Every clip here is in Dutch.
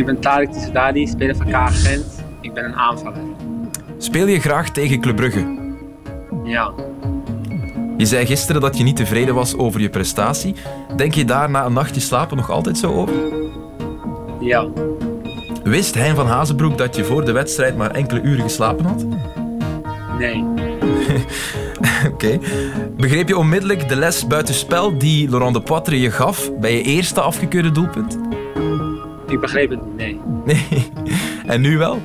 Ik ben Tarek Tissoudali, speler van KA Gent. Ik ben een aanvaller. Speel je graag tegen Club Brugge? Ja. Je zei gisteren dat je niet tevreden was over je prestatie. Denk je daar na een nachtje slapen nog altijd zo over? Ja. Wist Hein van Hazenbroek dat je voor de wedstrijd maar enkele uren geslapen had? Nee. Oké. Begreep je onmiddellijk de les buitenspel die Laurent de Poitre je gaf bij je eerste afgekeurde doelpunt? Ik begreep het niet, nee. Nee. En nu wel?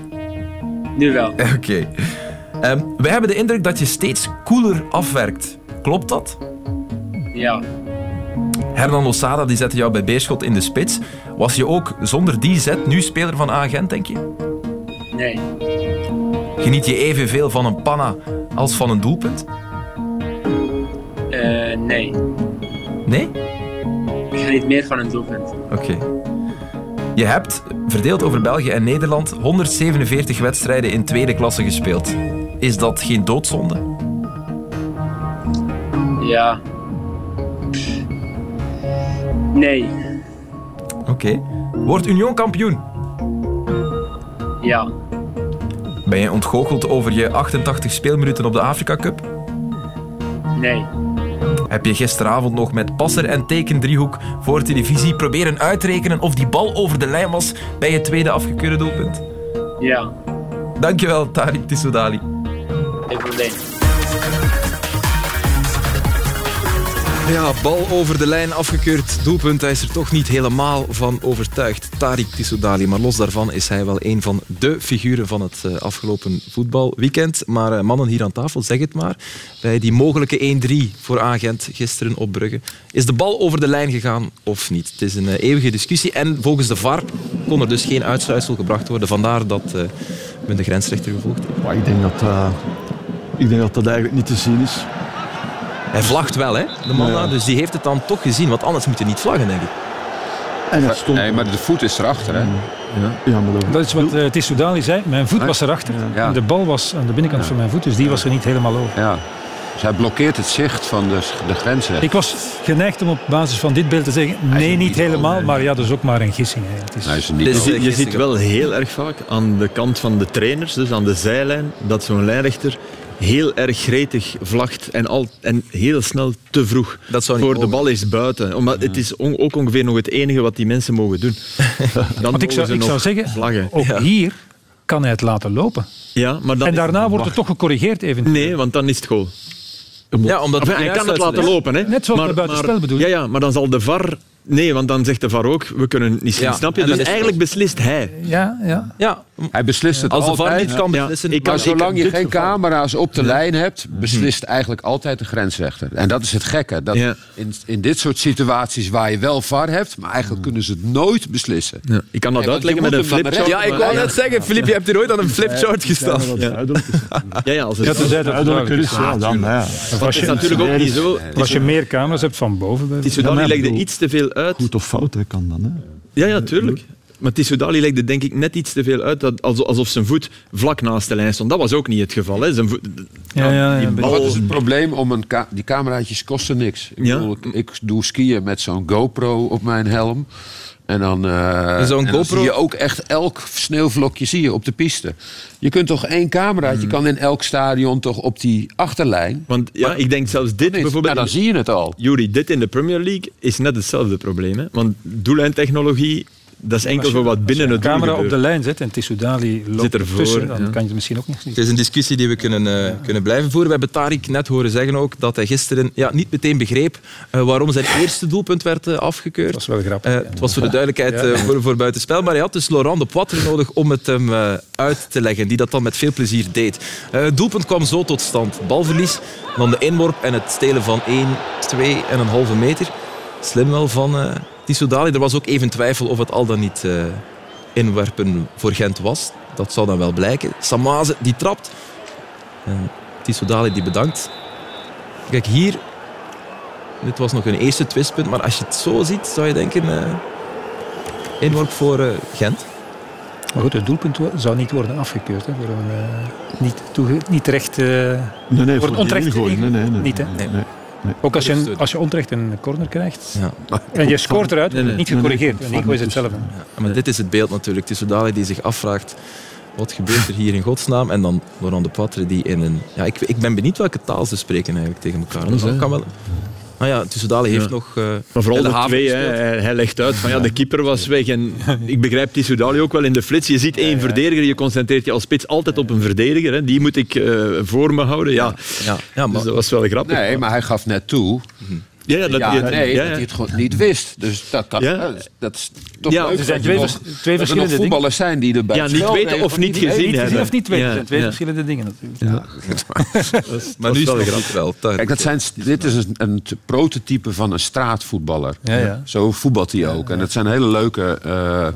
Nu wel. Oké. Ehm, wij hebben de indruk dat je steeds cooler afwerkt. Klopt dat? Ja. Hernan Losada die zette jou bij Beerschot in de spits. Was je ook zonder die zet nu speler van Agent, denk je? Nee. Geniet je evenveel van een panna als van een doelpunt? Eh, nee. Nee? Ik geniet meer van een doelpunt. Oké. Je hebt, verdeeld over België en Nederland, 147 wedstrijden in tweede klasse gespeeld. Is dat geen doodzonde? Ja. Nee. Oké. Wordt Union kampioen? Ja. Ben je ontgoocheld over je 88 speelminuten op de Afrika Cup? Nee. Heb je gisteravond nog met passer en tekendriehoek voor televisie proberen uitrekenen of die bal over de lijn was bij je tweede afgekeurde doelpunt? Ja. Dankjewel, Tariq Tissoudali. Geen probleem. Ja, bal over de lijn, afgekeurd doelpunt. Hij is er toch niet helemaal van overtuigd. Tariq Tissoudali. Maar los daarvan is hij wel een van de figuren van het uh, afgelopen voetbalweekend. Maar uh, mannen hier aan tafel, zeg het maar. Bij die mogelijke 1-3 voor Agent gisteren op Brugge. Is de bal over de lijn gegaan of niet? Het is een uh, eeuwige discussie. En volgens de VAR kon er dus geen uitsluitsel gebracht worden. Vandaar dat men de grensrechter gevolgd heeft. Ik denk dat, ik denk dat dat eigenlijk niet te zien is. Hij vlagt wel, hè, de man ja. dus die heeft het dan toch gezien. Want anders moet je niet vlaggen, denk ik. En het stond... Nee, maar de voet is erachter, hè? Ja. Ja, maar dat... dat is wat uh, Tissoudali zei. Mijn voet was erachter. Ja. En de bal was aan de binnenkant van mijn voet, dus die was er niet helemaal over. Ja. Dus hij blokkeert het zicht van de, de grensrechter. Ik was geneigd om op basis van dit beeld te zeggen, nee, niet, niet helemaal, maar ja, dat is ook maar een gissing. Hè. Het is... Hij is niet dus je, je ziet wel heel erg vaak aan de kant van de trainers, dus aan de zijlijn, dat zo'n lijnrechter heel erg gretig vlagt en, al, en heel snel te vroeg voor de bal is buiten. Omdat het is on, ook ongeveer nog het enige wat die mensen mogen doen. Dan Want ik zou, ik zou zeggen, vlaggen. ook ja. hier kan hij het laten lopen. Ja, maar dan en daarna wordt het toch gecorrigeerd eventueel. Nee, want dan is het goal. Ja, omdat enfin, hij kan het laten lopen. Hè. Net zoals maar, buitenspel bedoel Ja, ja, maar dan zal de VAR Nee, want dan zegt de VAR ook, we kunnen het niet zien, ja. snap je? Dus eigenlijk beslist hij. Ja, ja. ja. Hij beslist het Als de VAR niet kan beslissen... Ja. Maar zolang je geen geval... camera's op de lijn hebt, beslist eigenlijk altijd de grensrechter. En dat is het gekke. Dat in, in dit soort situaties waar je wel VAR hebt, maar eigenlijk kunnen ze het nooit beslissen. Ik kan dat uitleggen met een flipchart. Ja, ik wou net zeggen, Filip, je hebt hier ooit aan een flipchart gestaan. Ja, ja, als het ja, duidelijk is, ja, dan. Dat is natuurlijk ook niet zo. Als je meer camera's hebt van boven... Die legde iets te veel uit. Goed of fout, hè, kan dan. Hè. Ja, ja, tuurlijk. Maar Tissoudali legde denk ik net iets te veel uit, dat, alsof zijn voet vlak naast de lijn stond. Dat was ook niet het geval. Hè. Zijn voet, ja, ja, ja, bal... Wat is het probleem? Om een ka die cameraatjes kosten niks. Ik, ja? bedoel, ik, ik, doe skiën met zo'n GoPro op mijn helm. En dan, uh, en dan zie je ook echt elk sneeuwvlokje zie je op de piste. Je kunt toch één cameraatje, je kan in elk stadion toch op die achterlijn. Want ja, maar, ik denk zelfs dit bijvoorbeeld... Ja, dan zie je het al. Jury, dit in de Premier League is net hetzelfde probleem. Hè? Want doellijntechnologie dat is enkel voor wat binnen het doel camera op de lijn zet en Tissoudali loopt zit ervoor, tussen, dan ja. kan je het misschien ook nog niet Het is een discussie die we kunnen, uh, kunnen blijven voeren. We hebben Tariq net horen zeggen ook dat hij gisteren ja, niet meteen begreep uh, waarom zijn eerste doelpunt werd uh, afgekeurd. Dat was wel grappig. Uh, het was voor de duidelijkheid voor, voor buitenspel, maar hij had dus Laurent de Poitre nodig om het hem uit te leggen, die dat dan met veel plezier deed. het doelpunt kwam zo tot stand. Balverlies, dan de inworp en het stelen van 1, 2 en een halve meter. Slim wel van Tissoudali. Er was ook even twijfel of het al dan niet uh, inwerpen voor Gent was. Dat zou dan wel blijken. Samaze die trapt. En Tissoudali die bedankt. Kijk hier. Dit was nog een eerste twistpunt. Maar als je het zo ziet, zou je denken... Uh, inworp voor uh, Gent. Maar goed, het doelpunt zou niet worden afgekeurd. Hè, voor een, niet, niet terecht... nee, nee, voor voor onterecht nee, nee, nee, niet, hè? nee. Nee. Ook als je, als je onterecht een corner krijgt ja. en je scoort eruit, nee, nee, niet gecorrigeerd. Nee, Nico is hetzelfde. Ja, maar dit is het beeld natuurlijk. Het is Dali die zich afvraagt wat gebeurt er hier in godsnaam? En dan Laurent de Poitre die in een... Ja, ik, ik ben benieuwd welke taal ze spreken eigenlijk tegen elkaar. Dat kan wel... Nou ja, Tissoudali heeft nog... Uh, maar vooral de, twee, hij, hij, legt uit van ja, de keeper was weg. En ik begrijp Tissoudali ook wel in de flits. Je ziet één verdediger, je concentreert je als spits altijd op een verdediger. Hè. Die moet ik uh, voor me houden. Ja. Ja. Ja, maar, dus dat was wel grappig. Nee, maar hij gaf net toe ja, dat, ja, nee, dat hij het gewoon niet wist. Dus dat, kan, dat is toch ja, leuk. Er zijn twee, twee verschillende er voetballers zijn die erbij Ja, niet weten of niet gezien hebben. Of niet weten. zijn twee verschillende dingen natuurlijk. Ja. maar nu is het wel. Kijk, dat zijn, dit is een, een prototype van een straatvoetballer. Zo voetbalt hij ook. En dat zijn hele leuke... Uh,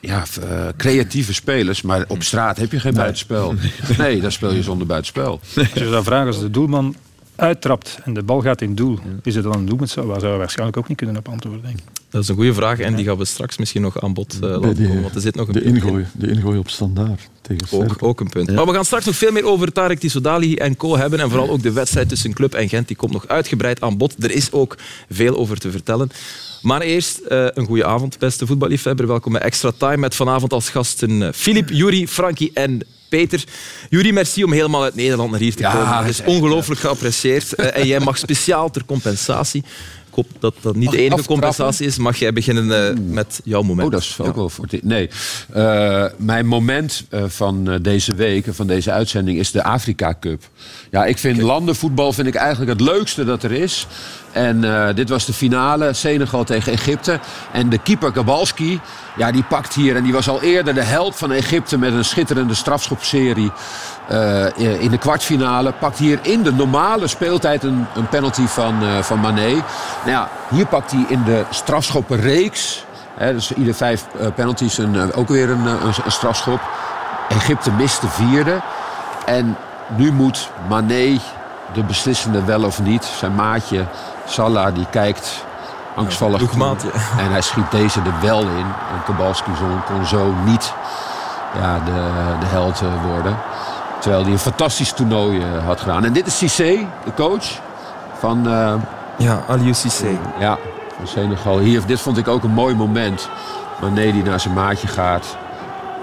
ja, uh, creatieve spelers, maar op straat heb je geen buitenspel. Nee, daar speel je zonder buitenspel. Als je zou vragen als de doelman uittrapt en de bal gaat in doel, is het dan een doelpunt? Waar zou waarschijnlijk ook niet kunnen op antwoorden, denk ik. Dat is een goede vraag en die gaan we straks misschien nog aan bod uh, laten komen. Want er zit nog een de, ingooi, de ingooi op standaard tegen ook, ook een punt. Maar we gaan straks nog veel meer over Tarek Tissoudali en co hebben. En vooral ook de wedstrijd tussen Club en Gent. Die komt nog uitgebreid aan bod. Er is ook veel over te vertellen. Maar eerst uh, een goede avond, beste voetballiefhebber. Welkom bij Extra Time met vanavond als gasten Filip, uh, Juri, Frankie en Peter, Jury, merci om helemaal uit Nederland naar hier te komen. Dat is ongelooflijk geapprecieerd. Uh, en jij mag speciaal ter compensatie dat dat niet de enige compensatie is. Mag jij beginnen uh, met jouw moment? Oh, dat is ook wel voor Nee, uh, mijn moment uh, van deze week, van deze uitzending, is de Afrika Cup. Ja, ik vind landenvoetbal vind ik eigenlijk het leukste dat er is. En dit was de finale, Senegal tegen Egypte. En de keeper Kabalski, ja, die pakt hier... en die was al eerder de held van Egypte... met een schitterende strafschopserie uh, in de kwartfinale. Pakt hier in de normale speeltijd een, een penalty van, uh, van Mané. Nou ja, hier pakt hij in de strafschoppenreeks... Hè, dus ieder vijf penalties een, ook weer een, een, een strafschop. Egypte mist de vierde. En nu moet Mané de beslissende wel of niet. Zijn maatje Salah die kijkt angstvallig ja, En hij schiet deze er wel in. En Kabalski kon zo niet ja, de, de held eh, worden. Terwijl hij een fantastisch toernooi eh, had gedaan. En dit is Cissé, de coach van... Uh, ja, Aliou Cissé. Ja, van Senegal. Hier, dit vond ik ook een mooi moment. Wanneer hij naar zijn maatje gaat.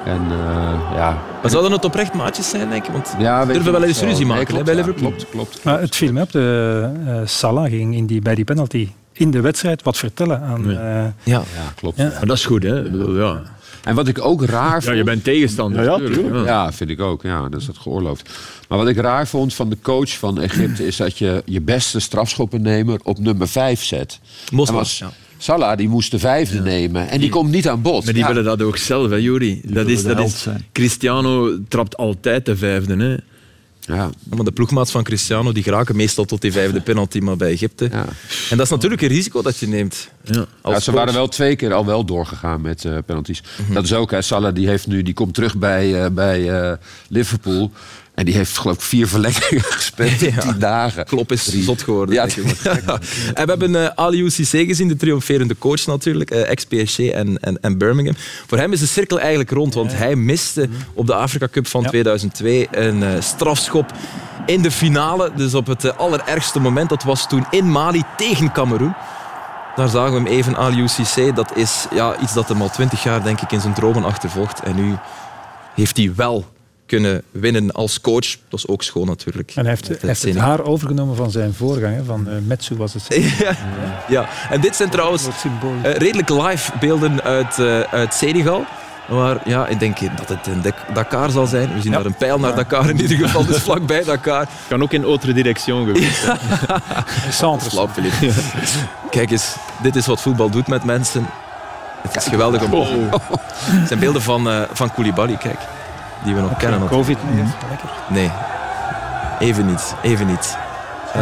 En uh, ja. Maar zouden het oprecht maatjes zijn, denk ik? Want ja, we durven wel eens ruzie maken nee, bij Liverpool. klopt, klopt. Maar het viel me op. De, uh, Salah ging in die, bij die penalty in de wedstrijd wat vertellen aan... Uh, ja. ja, klopt. Ja. Maar dat is goed, hè? Ja. En wat ik ook raar vond... Ja, je bent tegenstander. Ja, ja, ja, vind ik ook. Ja, dat is het geoorloofd. Maar wat ik raar vond van de coach van Egypte... is dat je je beste strafschoppennemer op nummer 5 zet. Ja. Salah die moest de vijfde nemen. En die, komt niet aan bod. Maar die willen dat ook zelf, hè, Juri. Dat is, dat is, Cristiano trapt altijd de vijfde. Hè. Ja. Maar de ploegmaats van Cristiano die geraken meestal tot die vijfde penalty, maar bij Egypte. Ja. En dat is natuurlijk een risico dat je neemt. Ja. ja ze waren wel twee keer al wel doorgegaan met uh, penalties. Mhm. Dat is ook, hè, Salah die, heeft nu, die komt terug bij, uh, bij uh, Liverpool. En die heeft geloof ik vier verlengingen gespeeld in tien dagen. Klop is Drie. zot geworden. Ja, En we hebben uh, Aliou Cissé gezien, de triomferende coach natuurlijk. Uh, Ex-PSG en, en, en, Birmingham. Voor hem is de cirkel eigenlijk rond, want hij miste op de Afrika Cup van 2002 een uh, strafschop in de finale. Dus op het allerergste moment. Dat was toen in Mali tegen Cameroen. Daar zagen we hem even, Aliou Cissé. Dat is ja, iets dat hem al twintig jaar denk ik in zijn dromen achtervolgt. En nu heeft hij wel kunnen winnen als coach. Dat is ook schoon natuurlijk. En hij heeft, heeft het haar overgenomen van zijn voorganger, van uh, Metsu was het. ja, ja, en dit zijn trouwens uh, redelijk live beelden uit, uh, uit Senegal. Maar ja, ik denk dat het in Dakar zal zijn. We zien daar een pijl naar Dakar in ieder geval, dus vlakbij Dakar. Kan ook in autre direction geweest zijn. Kijk eens, dit is wat voetbal doet met mensen. Het is geweldig om... Oh. Het zijn beelden van, uh, van Koulibaly, kijk die we nog kennen. Covid niet, Nee, even niet. Even niet.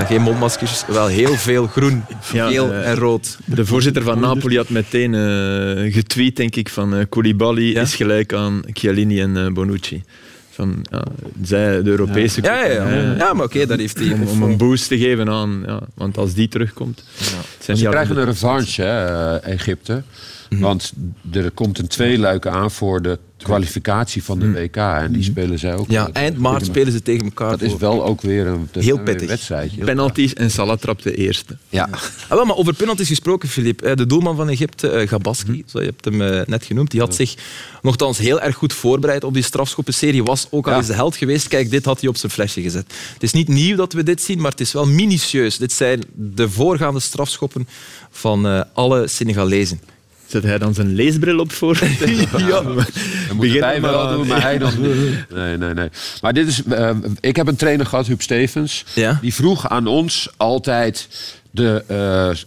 geen mondmaskers, wel heel veel groen, geel en rood. De voorzitter van Napoli had meteen uh, getweet, denk ik, van uh, Koulibaly is gelijk aan Chiellini en uh, Bonucci. Van, ja, zij, de Europese... Ja, ja, ja. ja maar oké, dat heeft hij... Om, om, een boost te geven aan... Ja, want als die terugkomt... Ja. Ze krijgen een revanche, hè, Egypte. Mhm. Want er komt een tweeluik aan voor de kwalificatie van de mhm. WK. En die spelen zij ook. Ja, eind maart spelen ze tegen elkaar. Dat is wel ook weer een, heel pittig. wedstrijd. Penalties en Salah trapt de eerste. Ja. ah, maar over penalties gesproken, Filip. De doelman van Egypte, eh, Gabaski, mm zo, je hebt hem eh, net genoemd, die had zich nogthans heel erg goed voorbereid op die strafschoppenserie. Was ook al eens de held geweest. Kijk, dit had hij op zijn flesje gezet. Het is niet nieuw dat we dit zien, maar het is wel minutieus. Dit zijn de voorgaande strafschoppen van uh, alle Senegalezen. Zet hij dan zijn leesbril op voor? ja. Dat moet wij wel doen, maar hij dan Nee, nee, nee. Maar dit is, uh, ik heb een trainer gehad, Huub Stevens. Ja? Die vroeg aan ons altijd de,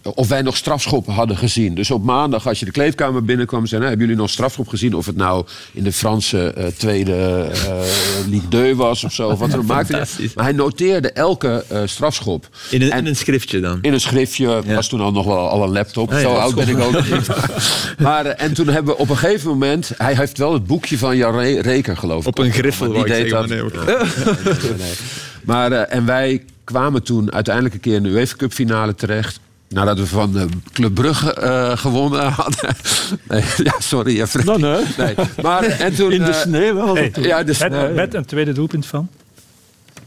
uh, of wij nog strafschoppen hadden gezien. Dus op maandag, als je de kleedkamer binnenkwam, zei: nou, Hebben jullie nog strafschop gezien? Of het nou in de Franse uh, tweede uh, Ligue 2 was of zo. Of wat maakte. Maar hij noteerde elke strafschop. In een, in een, schriftje dan? In een schriftje. Ja. was toen al nog wel al een laptop. Ah, zo oud ben ik ook niet. maar, en toen hebben we op een gegeven moment. Hij heeft wel het boekje van Jan Reker, geloof ik. Op een griffel. Die deed dat. Maar, en wij kwamen toen uiteindelijk een keer in de UEFA Cup finale terecht. Nadat we van de Club Brugge uh, gewonnen hadden. nee, ja, sorry, ja, nee, nee. nee. Maar, en toen, in de eh, sneeuw wel. ja, de met, met, een tweede doelpunt van?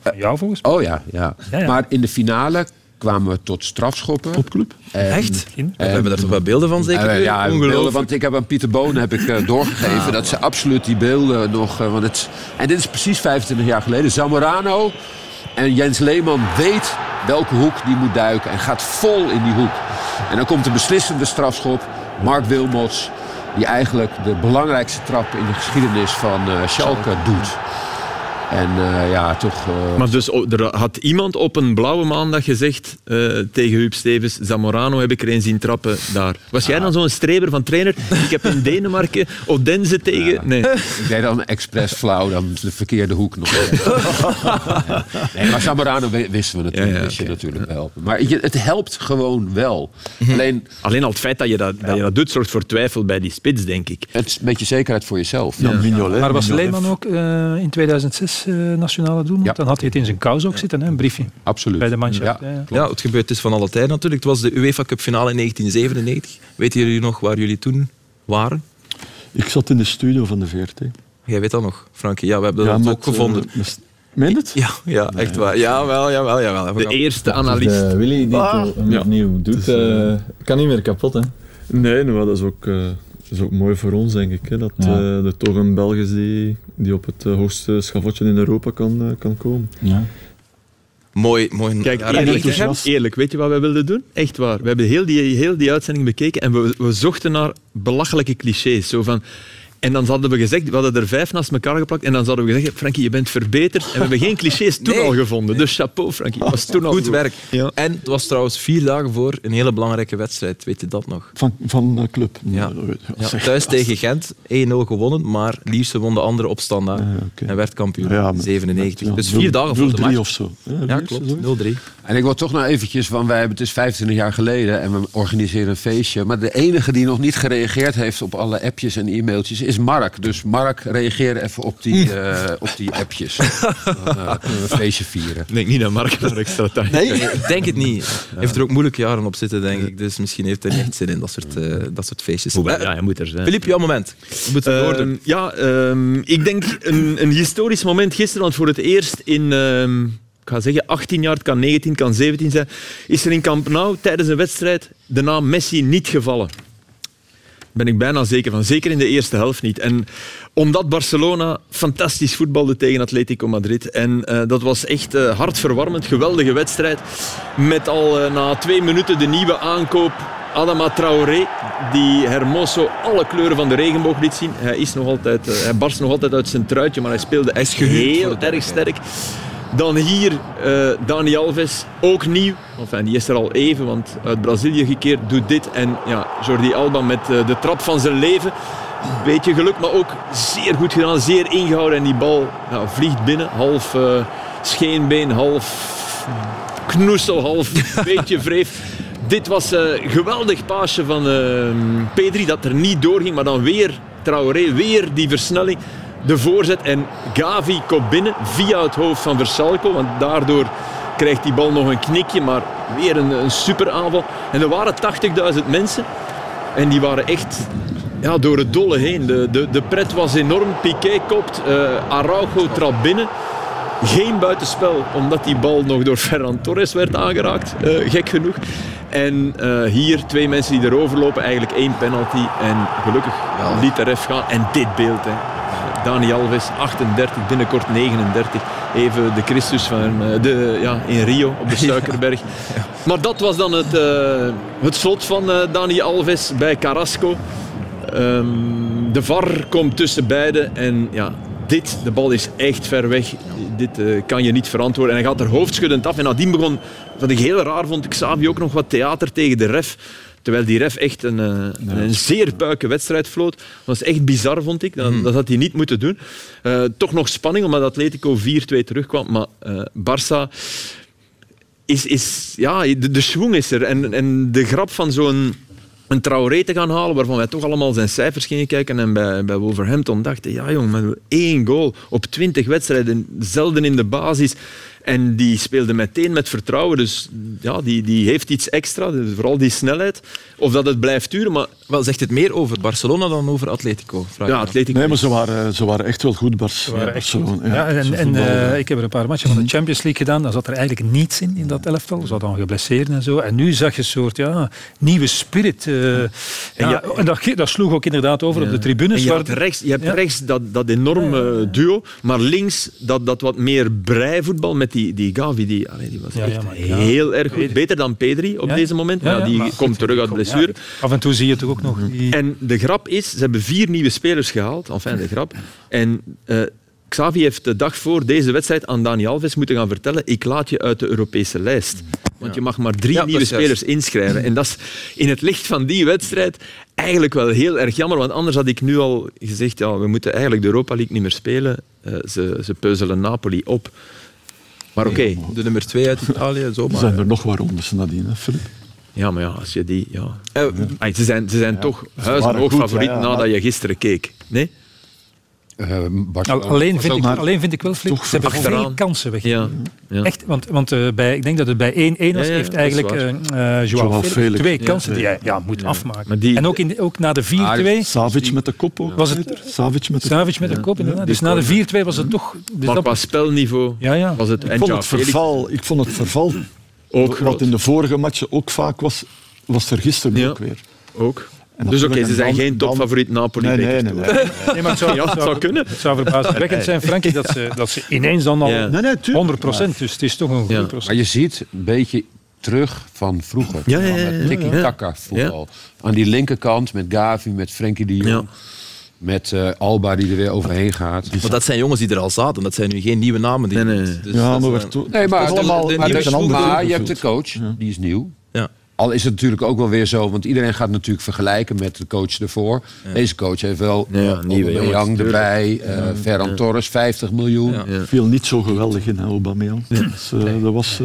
van jou volgens mij. Oh ja, ja. ja, ja. Maar in de finale kwamen we tot strafschoppen. Topclub? Echt? we hebben daar toch wel beelden van zeker? Uh, ja, beelden, want ik heb aan Pieter Boon heb ik, uh, doorgegeven dat ze absoluut die beelden nog... Uh, want het, en dit is precies 25 jaar geleden. Zamorano en Jens Leeman weet welke hoek die moet duiken en gaat vol in die hoek. En dan komt de beslissende strafschop. Mark Wilmots, die eigenlijk de belangrijkste trap in de geschiedenis van uh, Schalke doet. En uh, ja, toch... Uh... Maar dus oh, er had iemand op een blauwe maandag gezegd uh, tegen Huub Stevens, Zamorano heb ik er een zien trappen daar. Was jij dan zo'n streber van trainer? ik heb in Denemarken Odense tegen... Ja. Nee. Ik deed dan expres flauw, dan de verkeerde hoek nog. nee, maar Zamorano wisten we natuurlijk, ja, ja, okay. natuurlijk wel. Maar je, het helpt gewoon wel. Mhm. Alleen, Alleen al het feit dat je dat, dat je dat doet, zorgt voor twijfel bij die spits, denk ik. Het is een beetje zekerheid voor jezelf. Ja. Maar was Leeman ook in 2006 uh, nationale doen. Ja. Dan had hij het in zijn kous ook zitten, hè, een briefje. Absoluut. Bij de mannschaft. Ja, ja, het gebeurt is van alle tijden natuurlijk. Het was de UEFA Cup finale in 1997. Weten jullie nog waar jullie toen waren? Ik zat in de studio van de VRT. Jij weet dat nog, Frankie? Ja, we hebben dat ook gevonden. Uh, Meen het? Ja, ja echt waar. Jawel, jawel, jawel. De eerste analist. Uh, Willy die ah. het opnieuw doet, uh, kan niet meer kapot, hè? Nee, maar dat is ook is ook mooi voor ons, denk ik. Hè, dat ja. uh, er toch een Belg is die, die op het uh, hoogste schavotje in Europa kan, uh, kan komen. Ja. Mooi, mooi. Kijk, eerlijk, eerlijk, weet je wat wij wilden doen? Echt waar. We hebben heel die, heel die uitzending bekeken en we, we zochten naar belachelijke clichés. Zo van, en dan hadden we gezegd, we hadden er vijf naast elkaar geplakt. En dan hadden we gezegd, Frankie, je bent verbeterd. En we hebben geen clichés toen al gevonden. Dus chapeau, Frankie. was toen al goed, werk. Ja. En het was trouwens vier dagen voor een hele belangrijke wedstrijd. Weet je dat nog? Van, van de club. Ja. ja. Thuis tegen Gent, 1-0 gewonnen. Maar Liefste won de andere op standaard. En werd kampioen in 97. dus vier dagen voor de match. of zo. Ja, klopt. 0-3. En ik wil toch nog eventjes, van wij hebben het is 25 jaar geleden en we organiseren een feestje. Maar de enige die nog niet gereageerd heeft op alle appjes en e-mailtjes is Mark. Dus Mark, reageer even op die, uh, op die appjes. Dan uh, kunnen we een feestje vieren. Ik denk niet dat Mark daar extra tijd Nee, ik denk het niet. Hij heeft er ook moeilijke jaren op zitten, denk ik. Dus misschien heeft hij niet zin in dat soort, uh, dat soort feestjes. ja, hij moet er zijn. Filip, jouw moment. We moeten uh, ja, um, ik denk een, een historisch moment gisteren, want voor het eerst in... Um, ik ga zeggen 18 jaar, het kan 19, kan 17 zijn, is er in Camp Nou tijdens een wedstrijd de naam Messi niet gevallen. Ben ik bijna zeker van. Zeker in de eerste helft niet. En omdat Barcelona fantastisch voetbalde tegen Atletico Madrid. En uh, dat was echt uh, hartverwarmend. Geweldige wedstrijd. Met al uh, na twee minuten de nieuwe aankoop Adama Traoré. Die Hermoso alle kleuren van de regenboog liet zien. Hij, is nog altijd, hij barst nog altijd uit zijn truitje. Maar hij speelde echt heel erg sterk. Dan hier uh, Dani Alves, ook nieuw. Enfin, die is er al even, want uit Brazilië gekeerd, doet dit. En ja, Jordi Alba met uh, de trap van zijn leven. Beetje geluk, maar ook zeer goed gedaan, zeer ingehouden. En die bal ja, vliegt binnen, half uh, scheenbeen, half knoestel, half beetje vreef. Dit was een geweldig paasje van Pedri, dat er niet doorging, maar dan weer Traoré, weer die versnelling de voorzet en Gavi komt binnen via het hoofd van Versalco. Want daardoor krijgt die bal nog een knikje, maar weer een, een super aanval. En er waren 80.000 mensen en die waren echt ja, door het dolle heen. De, de, de pret was enorm. Piqué kopt, uh, Araujo trapt binnen. Geen buitenspel, omdat die bal nog door Ferran Torres werd aangeraakt. Uh, gek genoeg. En uh, hier twee mensen die erover lopen, eigenlijk één penalty. En gelukkig ja. liet de ref gaan. En dit beeld, hè. Dani Alves, 38, binnenkort 39. Even de Christus van de, ja, in Rio op de Suikerberg. Ja. Maar dat was dan het, uh, het slot van uh, Dani Alves bij Carrasco. Um, de VAR komt tussen beiden en ja, dit, de bal is echt ver weg. Dit uh, kan je niet verantwoorden. En hij gaat er hoofdschuddend af. En nadien begon, wat ik heel raar vond, Xavi ook nog wat theater tegen de ref. Terwijl die ref echt een, uh, een zeer puike wedstrijd floot. Dat was echt bizar, vond ik. Dat, mm. dat had hij niet moeten doen. Uh, toch nog spanning, omdat Atletico 4-2 terugkwam. Maar Barça is... is ja, de, de schwung is er. En, en de grap van zo'n een Traoré te gaan halen, waarvan wij toch allemaal zijn cijfers gingen kijken en bij, bij Wolverhampton dachten, ja jong, met één goal op twintig wedstrijden, zelden in de basis. En die speelde meteen met vertrouwen. Dus ja, die, die heeft iets extra, dus vooral die snelheid. Of dat het blijft duren. Maar... Wel, zegt het meer over Barcelona dan over Atletico? Ja, Atletico. Nee, maar ze waren, ze waren echt wel goed, Barcelona. Ja, ja, en, en uh, ik heb er een paar matchen van de Champions League gedaan. Daar zat er eigenlijk niets in, in dat elftal. Ze hadden al geblesseerd en zo. En nu zag je een soort ja, nieuwe spirit. Uh, en, ja, en dat, dat, sloeg ook inderdaad over op de tribunes. je hebt rechts, je hebt rechts dat, dat enorme duo, maar links dat, dat wat meer breivoetbal met die, die Gavi, die, allee, die was ja, echt ja, heel erg goed. Beter dan Pedri op deze moment. Ja, die komt terug uit blessure. Af en toe zie je toch ook nog. En de grap is, ze hebben vier nieuwe spelers gehaald. Enfin, de grap. En uh, Xavi heeft de dag voor deze wedstrijd aan Dani Alves moeten gaan vertellen ik laat je uit de Europese lijst. Want je mag maar drie nieuwe spelers inschrijven. En dat is in het licht van die wedstrijd eigenlijk wel heel erg jammer. Want anders had ik nu al gezegd, ja, we moeten eigenlijk de Europa League niet meer spelen. Uh, ze, ze peuzelen Napoli op. Maar oké. De nummer twee uit Italië. Zo maar. Zijn er nog wat rondes nadien, hè, Filip? Ja, maar ja, als je die... Ja. Uh, ze zijn, ze zijn toch huizenhoog favoriet ja, nadat je gisteren keek. Nee? Uh, nou, alleen, vind ik, alleen vind ik wel flink. Ze hebben achteraan. veel kansen weg. Ja, ja. Echt, want, want uh, bij, ik denk dat het bij 1-1 was. heeft eigenlijk uh, Joao Felix twee kansen die hij ja, moet afmaken. Die, en ook, in, ook na de 4-2... Ah, Savic met de kop ook. Was het, Savic met de, Savic met de kop, inderdaad. Dus na de 4-2 was het toch... Dus maar qua spelniveau was het... Ik vond het verval, ik vond het verval ook wat in de vorige matchen ook vaak was, was er gisteren ook weer. Ook dus oké, okay, ze zijn geen topfavoriet Napoli. Nee, nee, nee, nee. nee maar het zou, ja, het zou kunnen. Het zou verbazingwekkend zijn, Frankie, dat ze, dat ze ineens dan al ja. nee, nee, 100 procent. Dus het is toch een goede procent. Maar je ziet een beetje terug van vroeger. Ja, ja, ja, met tiki-taka voetbal. Aan die linkerkant met Gavi, met Frenkie de Jong. Met uh, Alba die er weer overheen gaat. Maar dat zijn jongens die er al zaten. Dat zijn nu geen nieuwe namen. Die nee, nee. Dus ja, maar, nee, maar, allemaal, de, de, de, maar je hebt de coach, die is nieuw. Al is het natuurlijk ook wel weer zo, want iedereen gaat natuurlijk vergelijken met de coach ervoor. Deze coach heeft wel ja, nieuwe Young erbij, uh, Ferran Torres, 50 miljoen. Viel niet zo geweldig in Aubameyang. Dus, uh, dat was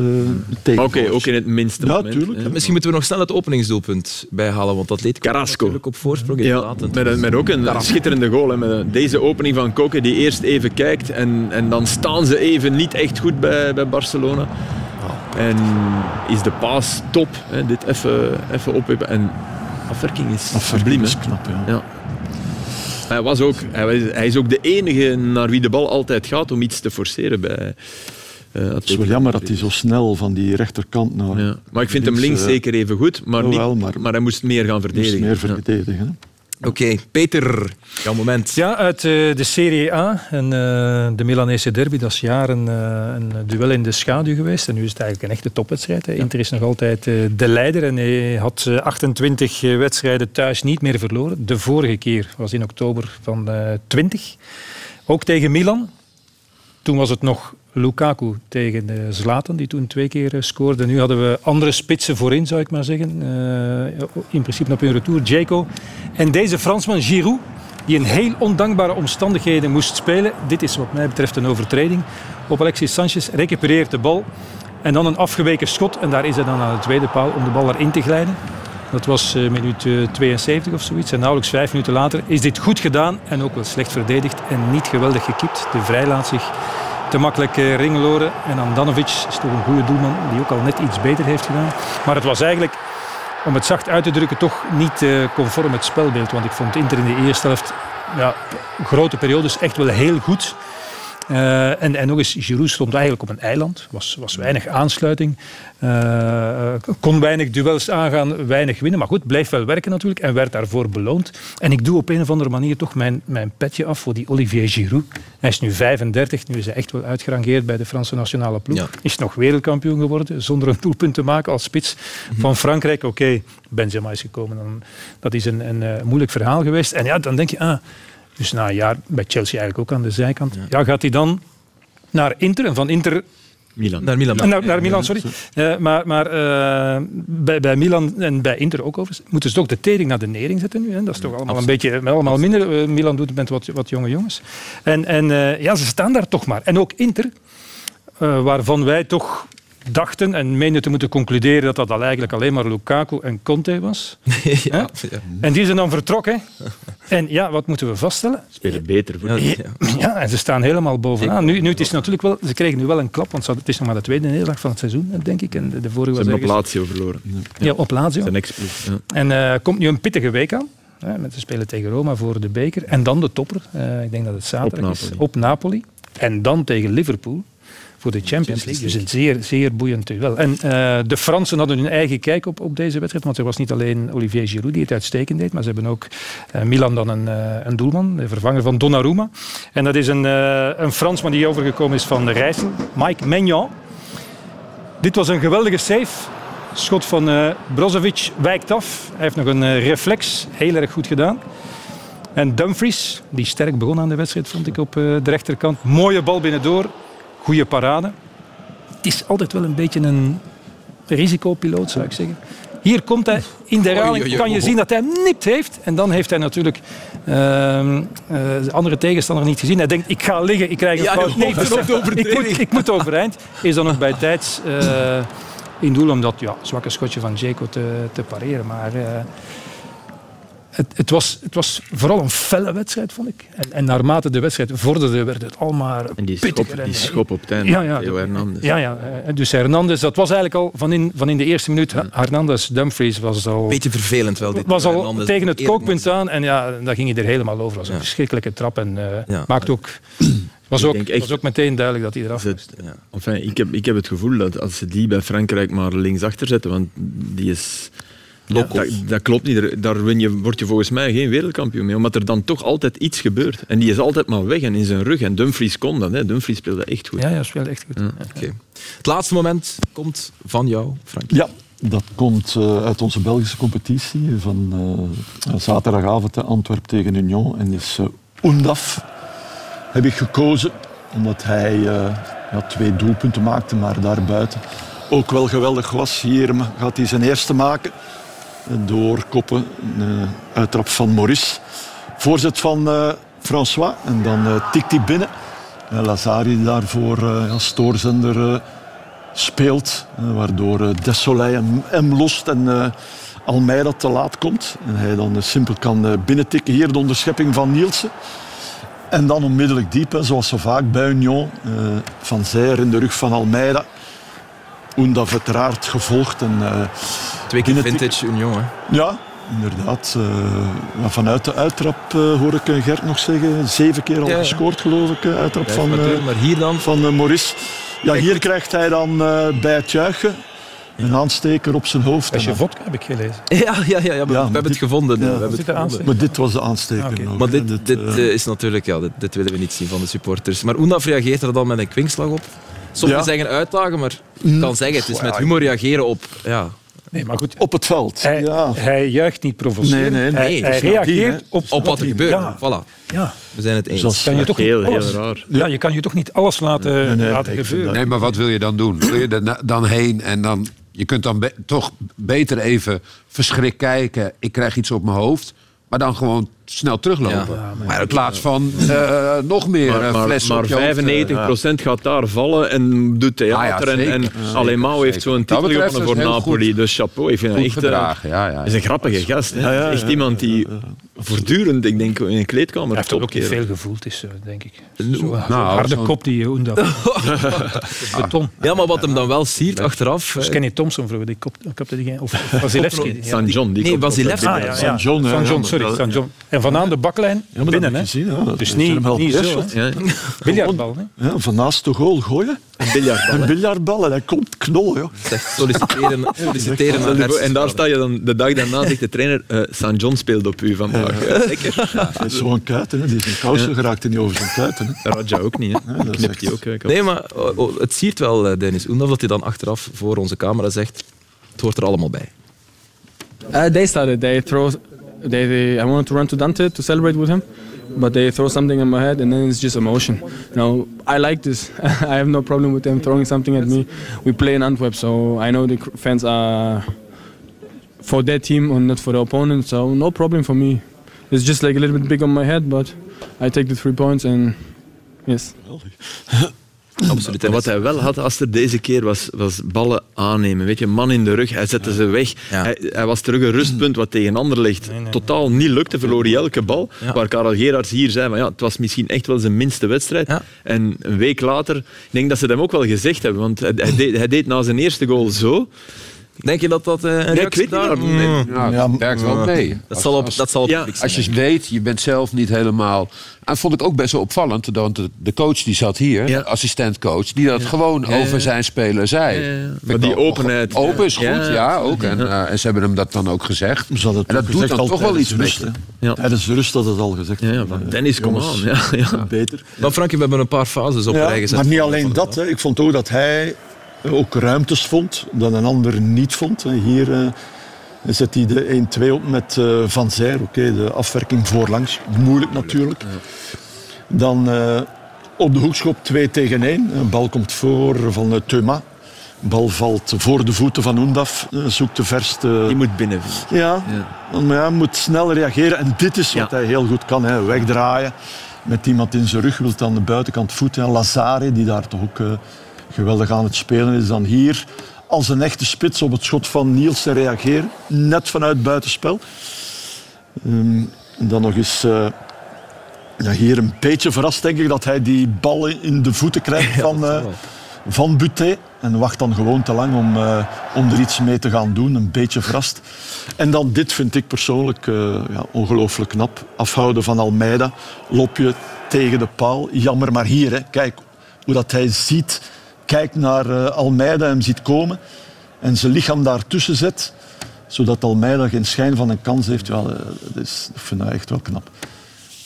uh, Oké, ook in het minste ja, moment. Misschien moeten we nog snel het openingsdoelpunt bijhalen, want dat leed Carrasco. natuurlijk op voorsprong. Ja, met, met ook een schitterende goal. Hè, met deze opening van Koke, die eerst even kijkt en, en dan staan ze even niet echt goed bij, bij Barcelona. En is de paas top. Hè, dit even, even opwippen. En afwerking is subliem. is knap, ja. ja. Hij, was ook, hij, is ook de enige naar wie de bal altijd gaat om iets te forceren bij... Uh, het is wel jammer dat hij zo snel van die rechterkant naar... Ja. Maar ik vind hem links uh, zeker even goed, maar, niet, wel, maar, maar, hij moest meer gaan verdedigen. Moest meer verdedigen. Oké, Peter, jouw moment. Ja, uit uh, de Serie A en uh, de Milanese derby. Dat is jaren uh, een duel in de schaduw geweest. En nu is het eigenlijk een echte topwedstrijd. Ja. Inter is nog altijd de leider en hij had 28 wedstrijden thuis niet meer verloren. De vorige keer was in oktober van 20. Ook tegen Milan. Toen was het nog Lukaku tegen uh, Zlatan, die toen twee keer uh, scoorde. Nu hadden we andere spitsen voorin, zou ik maar zeggen. Uh, in principe op hun retour, Jaco. En deze Fransman, Giroud, die in heel ondankbare omstandigheden moest spelen. Dit is wat mij betreft een overtreding. Op Alexis Sanchez recupereert de bal. En dan een afgeweken schot. En daar is hij dan aan de tweede paal om de bal erin te glijden. Dat was minuut 72 of zoiets. En nauwelijks vijf minuten later is dit goed gedaan. En ook wel slecht verdedigd en niet geweldig gekipt. De vrij laat zich te makkelijk uh, ringeloren. En Andanovic is toch een goede doelman die ook al net iets beter heeft gedaan. Maar het was eigenlijk om het zacht uit te drukken, toch niet uh, conform het spelbeeld. Want ik vond Inter in de eerste helft ja, grote periodes echt wel heel goed. Uh, en, en nog eens, Giroud stond eigenlijk op een eiland. was, was weinig aansluiting. Uh, kon weinig duels aangaan, weinig winnen. Maar goed, bleef wel werken natuurlijk en werd daarvoor beloond. En ik doe op een of andere manier toch mijn, mijn petje af voor die Olivier Giroud. Hij is nu 35, nu is hij echt wel uitgerangeerd bij de Franse nationale ploeg. Is nog wereldkampioen geworden, zonder een doelpunt te maken als spits van Frankrijk. Oké, okay, Benzema is gekomen. Dan, dat is een, een, een moeilijk verhaal geweest. En ja, dan denk je... Ah, dus na een jaar bij Chelsea eigenlijk ook aan de zijkant. Ja, gaat hij dan naar Inter en van Inter Milan. Naar Milan. Naar, naar Milan, sorry. Uh, maar maar uh, bij, bij Milan en bij Inter ook overigens, moeten ze toch de tering naar de nering zetten nu. Hè? Dat is toch allemaal een beetje allemaal minder. Uh, Milan doet het met wat, wat jonge jongens. En, en ja, ze staan daar toch maar. En ook Inter, waarvan wij toch dachten en meenden te moeten concluderen dat dat al eigenlijk alleen maar Lukaku en Conte was. ja, ja. En die zijn dan vertrokken. En ja, wat moeten we vaststellen? Spelen beter voor ja, ja, en ze staan helemaal bovenaan. Nu, nu het is natuurlijk wel, ze kregen nu wel een klap, want het is nog maar de tweede nederlaag van het seizoen, denk ik. En de vorige ze hebben op Lazio verloren. Ja, op Lazio. En uh, komt nu een pittige week aan. Hè, met ze spelen tegen Roma voor de beker. En dan de topper, uh, ik denk dat het zaterdag is, op Napoli. En dan tegen Liverpool voor de Champions League. Dus een zeer, zeer boeiend duel. En uh, de Fransen hadden hun eigen kijk op, op deze wedstrijd. Want er was niet alleen Olivier Giroud die het uitstekend deed. Maar ze hebben ook uh, Milan dan een, uh, een doelman. De vervanger van Donnarumma. En dat is een, een Fransman die overgekomen is van de Rijssel. Mike Maignan. Dit was een geweldige save. Schot van uh, Brozovic wijkt af. Hij heeft nog een reflex. Heel erg goed gedaan. En Dumfries, die sterk begon aan de wedstrijd, vond ik op de rechterkant. Mooie bal binnendoor goede parade. Het is altijd wel een beetje een risicopiloot, zou ik zeggen. Hier komt hij in de herhaling, kan je zien dat hij nipt heeft. En dan heeft hij natuurlijk uh, uh, de andere tegenstander niet gezien. Hij denkt, ik ga liggen, ik krijg een ja, fout. Nee, dus, ik, moet, ik moet overeind. Is dan nog bij tijds uh, in doel om dat ja, zwakke schotje van Jaco te, te pareren. Maar uh, het, het, was, het was vooral een felle wedstrijd, vond ik. En, en naarmate de wedstrijd vorderde, werd het al maar En die schop, die schop op het einde, ja, ja, Hernandez. Ja, ja, dus Hernandez, dat was eigenlijk al van in, van in de eerste minuut. Ja. Hernandez, Dumfries was al... Beetje vervelend wel. Dit was al tegen het kookpunt aan en ja, daar ging hij er helemaal over. Was een verschrikkelijke trap en uh, maakt ook... Was ook, echt, was ook meteen duidelijk dat hij eraf moest. Ja. Enfin, ik, heb, ik heb het gevoel dat als ze die bij Frankrijk maar linksachter zetten, want die is dat, dat, klopt niet. Daar win je, word je volgens mij geen wereldkampioen mee. Omdat er dan toch altijd iets gebeurt. En die is altijd maar weg en in zijn rug. En Dumfries kon dat. Hè. Dumfries speelde echt goed. Ja, ja speelde echt goed. Ja. Het laatste moment komt van jou, Frank. Ja, dat komt uh, uit onze Belgische competitie. Van uh, zaterdagavond Antwerp tegen Union. En is uh, Oendaf heb ik gekozen. Omdat hij ja, twee doelpunten maakte, maar daarbuiten ook wel geweldig was. Hier gaat hij zijn eerste maken doorkoppen. Een uittrap van Maurice. Voorzet van uh, François. En dan uh, tikt hij binnen. Lazari daarvoor als stoorzender speelt. waardoor Desolé hem, lost en Almeida te laat komt. En hij dan simpel kan binnentikken. Hier de onderschepping van Nielsen. En dan onmiddellijk diep, zoals zo vaak bij Union. van Zijr in de rug van Almeida. Oendaf uiteraard gevolgd. En, Twee keer vintage Union, hè? Ja, inderdaad. Uh, vanuit de uittrap uh, hoor ik eh, Gert nog zeggen. Zeven keer al gescoord, geloof ik. Uittrap van, maar hier dan? van Maurice. Ja, hier krijgt hij dan bij het juichen een aansteker op zijn hoofd. Als je vodka heb ik gelezen. Ja, ja, ja, ja, we, hebben het gevonden. we hebben het gevonden. Maar dit was de aansteker. Ah, okay. maar dit, dit, dit is natuurlijk, ja, dit, dit, willen we niet zien van de supporters. Maar Oendaf reageert er dan met een kwinkslag op. Sommigen zeggen uitdagen, maar ik kan zeggen, het is met humor reageren op ja, Nee, maar goed. Op het veld. Hij, ja. hij juicht niet provoceren. Nee, nee, nee. Hij, hij reageert op, op wat er gebeurt. Ja. Voilà. Ja. We zijn het eens. Dus kan je toch heel, alles, heel raar. Ja, je kan je toch niet alles laten, nee, nee, laten gebeuren. Nee, maar wat wil je dan doen? Wil je er dan heen en dan... Je kunt dan be toch beter even verschrik kijken. Ik krijg iets op mijn hoofd. Maar dan gewoon snel teruglopen. maar in plaats van uh, nog meer maar, maar, flessen maar 95% gaat daar vallen en doet theater. Ah, en, en Alemao heeft zo'n titel gewonnen voor Napoli. Goed. Dus chapeau. Ik vind goed echt... Gedragen. Ja, ja, is een grappige gast. Echt iemand die voortdurend, ik denk, in een kleedkamer... Hij heeft ook veel gevoeld, is, denk ik. Zo, nou, harde kop die Hoenda. Beton. Ja, maar wat hem dan wel siert achteraf... Dus Kenny Thompson vroeger, die kopte die... Of Vasilevski. San John. Nee, Vasilevski. San John, San John, sorry. San John. En vanaan de baklijn binnen. Hè. Gezien, ja. Dus niet, niet zo. Biljartbal. Ja, van naast de goal gooien. Een biljartbal. Een biljartbal en hij komt knollen. Joh. solliciteren, solliciteren naar En daar sta je dan de dag daarna, zegt de trainer, uh, San John speelt op u vandaag. Ja. Lekker. Ja. is zo'n kuiten, die is in kousen geraakt en niet over zijn kuiten. Hè. Raja ook niet. Hè. Ja, Knipt hij ook. Nee, maar oh, oh, het siert wel, eh, Dennis Oendaf, dat hij dan achteraf voor onze camera zegt, het hoort er allemaal bij. Uh, they started. They throw. They, they, I wanted to run to Dante to celebrate with him, but they throw something in my head, and then it's just emotion. You know, I like this. I have no problem with them throwing something at me. We play in Antwerp, so I know the fans are for their team and not for the opponent. So no problem for me. It's just like a little bit big on my head, but I take the three points and yes. Absoluut. En wat hij wel had, als er deze keer was, was ballen aannemen. Weet je, man in de rug, hij zette ze weg. Hij, hij, was terug een rustpunt wat tegen ander ligt. Totaal niet lukte, verloor hij elke bal. Waar Karel Gerards hier zei, maar ja, het was misschien echt wel zijn minste wedstrijd. En een week later, ik denk dat ze hem ook wel gezegd hebben, want hij, hij, deed, hij deed na zijn eerste goal zo. Denk je dat dat uh, een ja, ik weet daar... Mm. Ja, werkt wel mee. Dat zal op, dat zal op ja, Als je weet, je bent zelf niet helemaal... En vond ik ook best wel opvallend, dat de, de coach die zat hier, de assistentcoach, die dat gewoon over zijn speler zei. Maar die openheid... Open is goed, ja, ook. En, uh, en, ze hebben hem dat dan ook gezegd. en dat doet dan toch wel iets rust, met ja. Tijdens de rust dat het al gezegd. Ja, Dennis, kom aan. Ja, ja. Beter. Maar Frankie, we hebben een paar fases op rij gezet. Maar niet alleen dat. Ik vond ook dat hij ook ruimtes vond dat een ander niet vond. Hier uh, zet hij de 1-2 op met uh, Van Zijr. Oké, de afwerking voorlangs. Moeilijk natuurlijk. Dan uh, op de hoekschop 2 tegen 1. Een bal komt voor van Thuma. bal valt voor de voeten van Oendaf. zoekt de verste... Die moet binnen. Ja, ja. maar hij moet snel reageren. En dit is wat hij heel goed kan. Hè. Wegdraaien. Met iemand in zijn rug wil aan de buitenkant voeten. Lazare, die daar toch ook geweldig aan het spelen is dan hier als een echte spits op het schot van Niels te reageren. Net vanuit buitenspel. Um, dan nog eens uh, ja, hier een beetje verrast, denk ik, dat hij die bal in de voeten krijgt van, uh, van Buté. En wacht dan gewoon te lang om, uh, om er iets mee te gaan doen. Een beetje verrast. En dan dit vind ik persoonlijk ja, ongelooflijk knap. Afhouden van Almeida. Lopje tegen de paal. Jammer, maar hier, hè, kijk hoe dat hij ziet kijkt naar uh, Almeida, hem ziet komen en zijn lichaam daartussen zet, zodat Almeida geen schijn van een kans heeft. Ja, eh, dat, is, dat vind ik echt wel knap.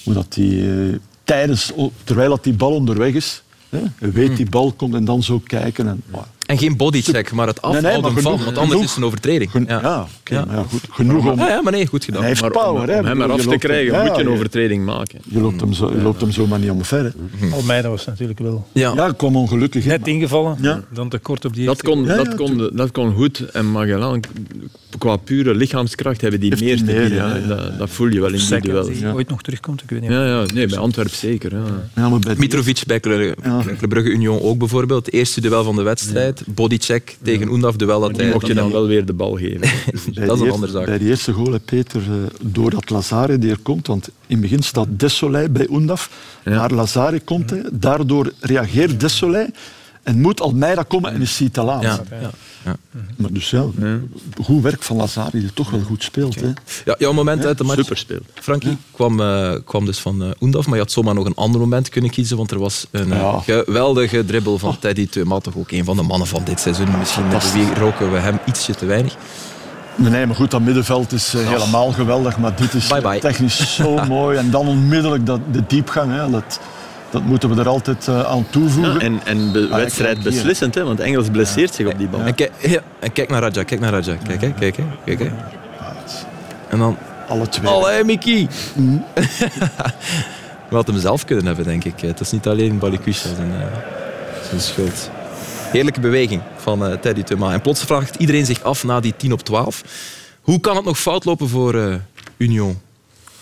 Hoe dat die, uh, tijdens, terwijl dat die bal onderweg is, hè, weet die bal komt en dan zo kijken. En, en geen bodycheck, maar het afhouden nee, nee, van, want anders is het een overtreding. ja, ja, okay, ja. goed, genoeg om... Ja, maar nee, goed gedaan. Hij heeft power, hè. Om hem eraf te krijgen, moet je een overtreding maken. Je loopt hem zo, je loopt hem zo maar niet omver. Almeida was natuurlijk wel... Ja, ja kwam ongelukkig. Net ingevallen, ja. dan te kort op die... Dat kon, dat, kon, dat kon goed. En Magellan, qua pure lichaamskracht, hebben die meer te bieden. Dat, dat voel je wel in die duel. ooit nog terugkomt, ik weet niet. Ja, ja, nee, bij Antwerpen zeker. Mitrovic bij Club Brugge Union ook bijvoorbeeld. Het eerste duel van de wedstrijd, bodycheck tegen Oendaf, wel dat hij... mocht je dan wel weer de bal geven. dat is een andere zaak. Bij die eerste goal, Peter, uh, doordat Lazare die er komt, want in het begin staat Desolé bij Oendaf, maar Lazare komt, daardoor reageert Desolé en moet Almeida komen en is hij te laat. Ja, ja. Ja. Maar dus ja, goed werk van Lazari, die toch wel goed speelt. Hè. Ja, jouw moment uit de match, Super speelt. Frankie, kwam, uh, kwam dus van uh, Oendaf, maar je had zomaar nog een ander moment kunnen kiezen, want er was een uh, geweldige dribbel van Teddy Teuma, toch ook een van de mannen van dit seizoen. Misschien met wie roken we hem ietsje te weinig. Nee, maar goed, dat middenveld is helemaal geweldig, maar dit is bye bye. technisch zo mooi. En dan onmiddellijk dat, de diepgang. Hè, dat, dat moeten we er altijd uh, aan toevoegen. Ja, en en de ah, wedstrijd beslissend, hè, want Engels blesseert zich op die bal. En, kijk, en kijk naar Raja, kijk naar Raja. Kijk, hè, kijk, hè, kijk. Hè. En dan... Alle twee. Allee, Mickey! Mm. we hadden hem zelf kunnen hebben, denk ik. Het is niet alleen Balikusha zijn, uh, zijn schuld. Heerlijke beweging van uh, Teddy Thuma. En plots vraagt iedereen zich af na die 10 op 12. Hoe kan het nog fout lopen voor uh, Union?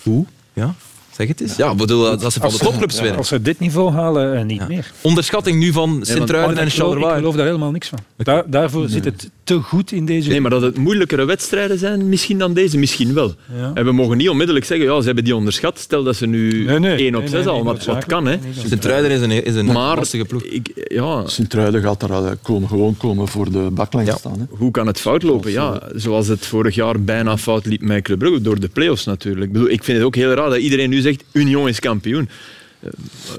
Hoe? Ja? Zeg het eens. Ja, bedoel, dat ze van de topclubs winnen. Als ze dit niveau halen, eh, niet meer. Onderschatting nu van Sint-Truiden en Charleroi. Ik geloof daar helemaal niks van. Daar, daarvoor zit het te goed in deze... Nee, maar dat het moeilijkere wedstrijden zijn misschien dan deze, misschien wel. Ja. En we mogen niet onmiddellijk zeggen, ja, ze hebben die onderschat. Stel dat ze nu nee, nee, 1 op 6 al, maar wat kan, hè. Sint-Truiden is een, is een maar, lastige ploeg. Ik, ja. Sint-Truiden gaat er komen, gewoon komen voor de baklijn ja. staan. Hè. Hoe kan het fout lopen? Ja, zoals het vorig jaar bijna fout liep met Club Brugge, door de play-offs natuurlijk. Ik, bedoel, ik vind het ook heel raar dat iedereen nu zegt, Union is kampioen.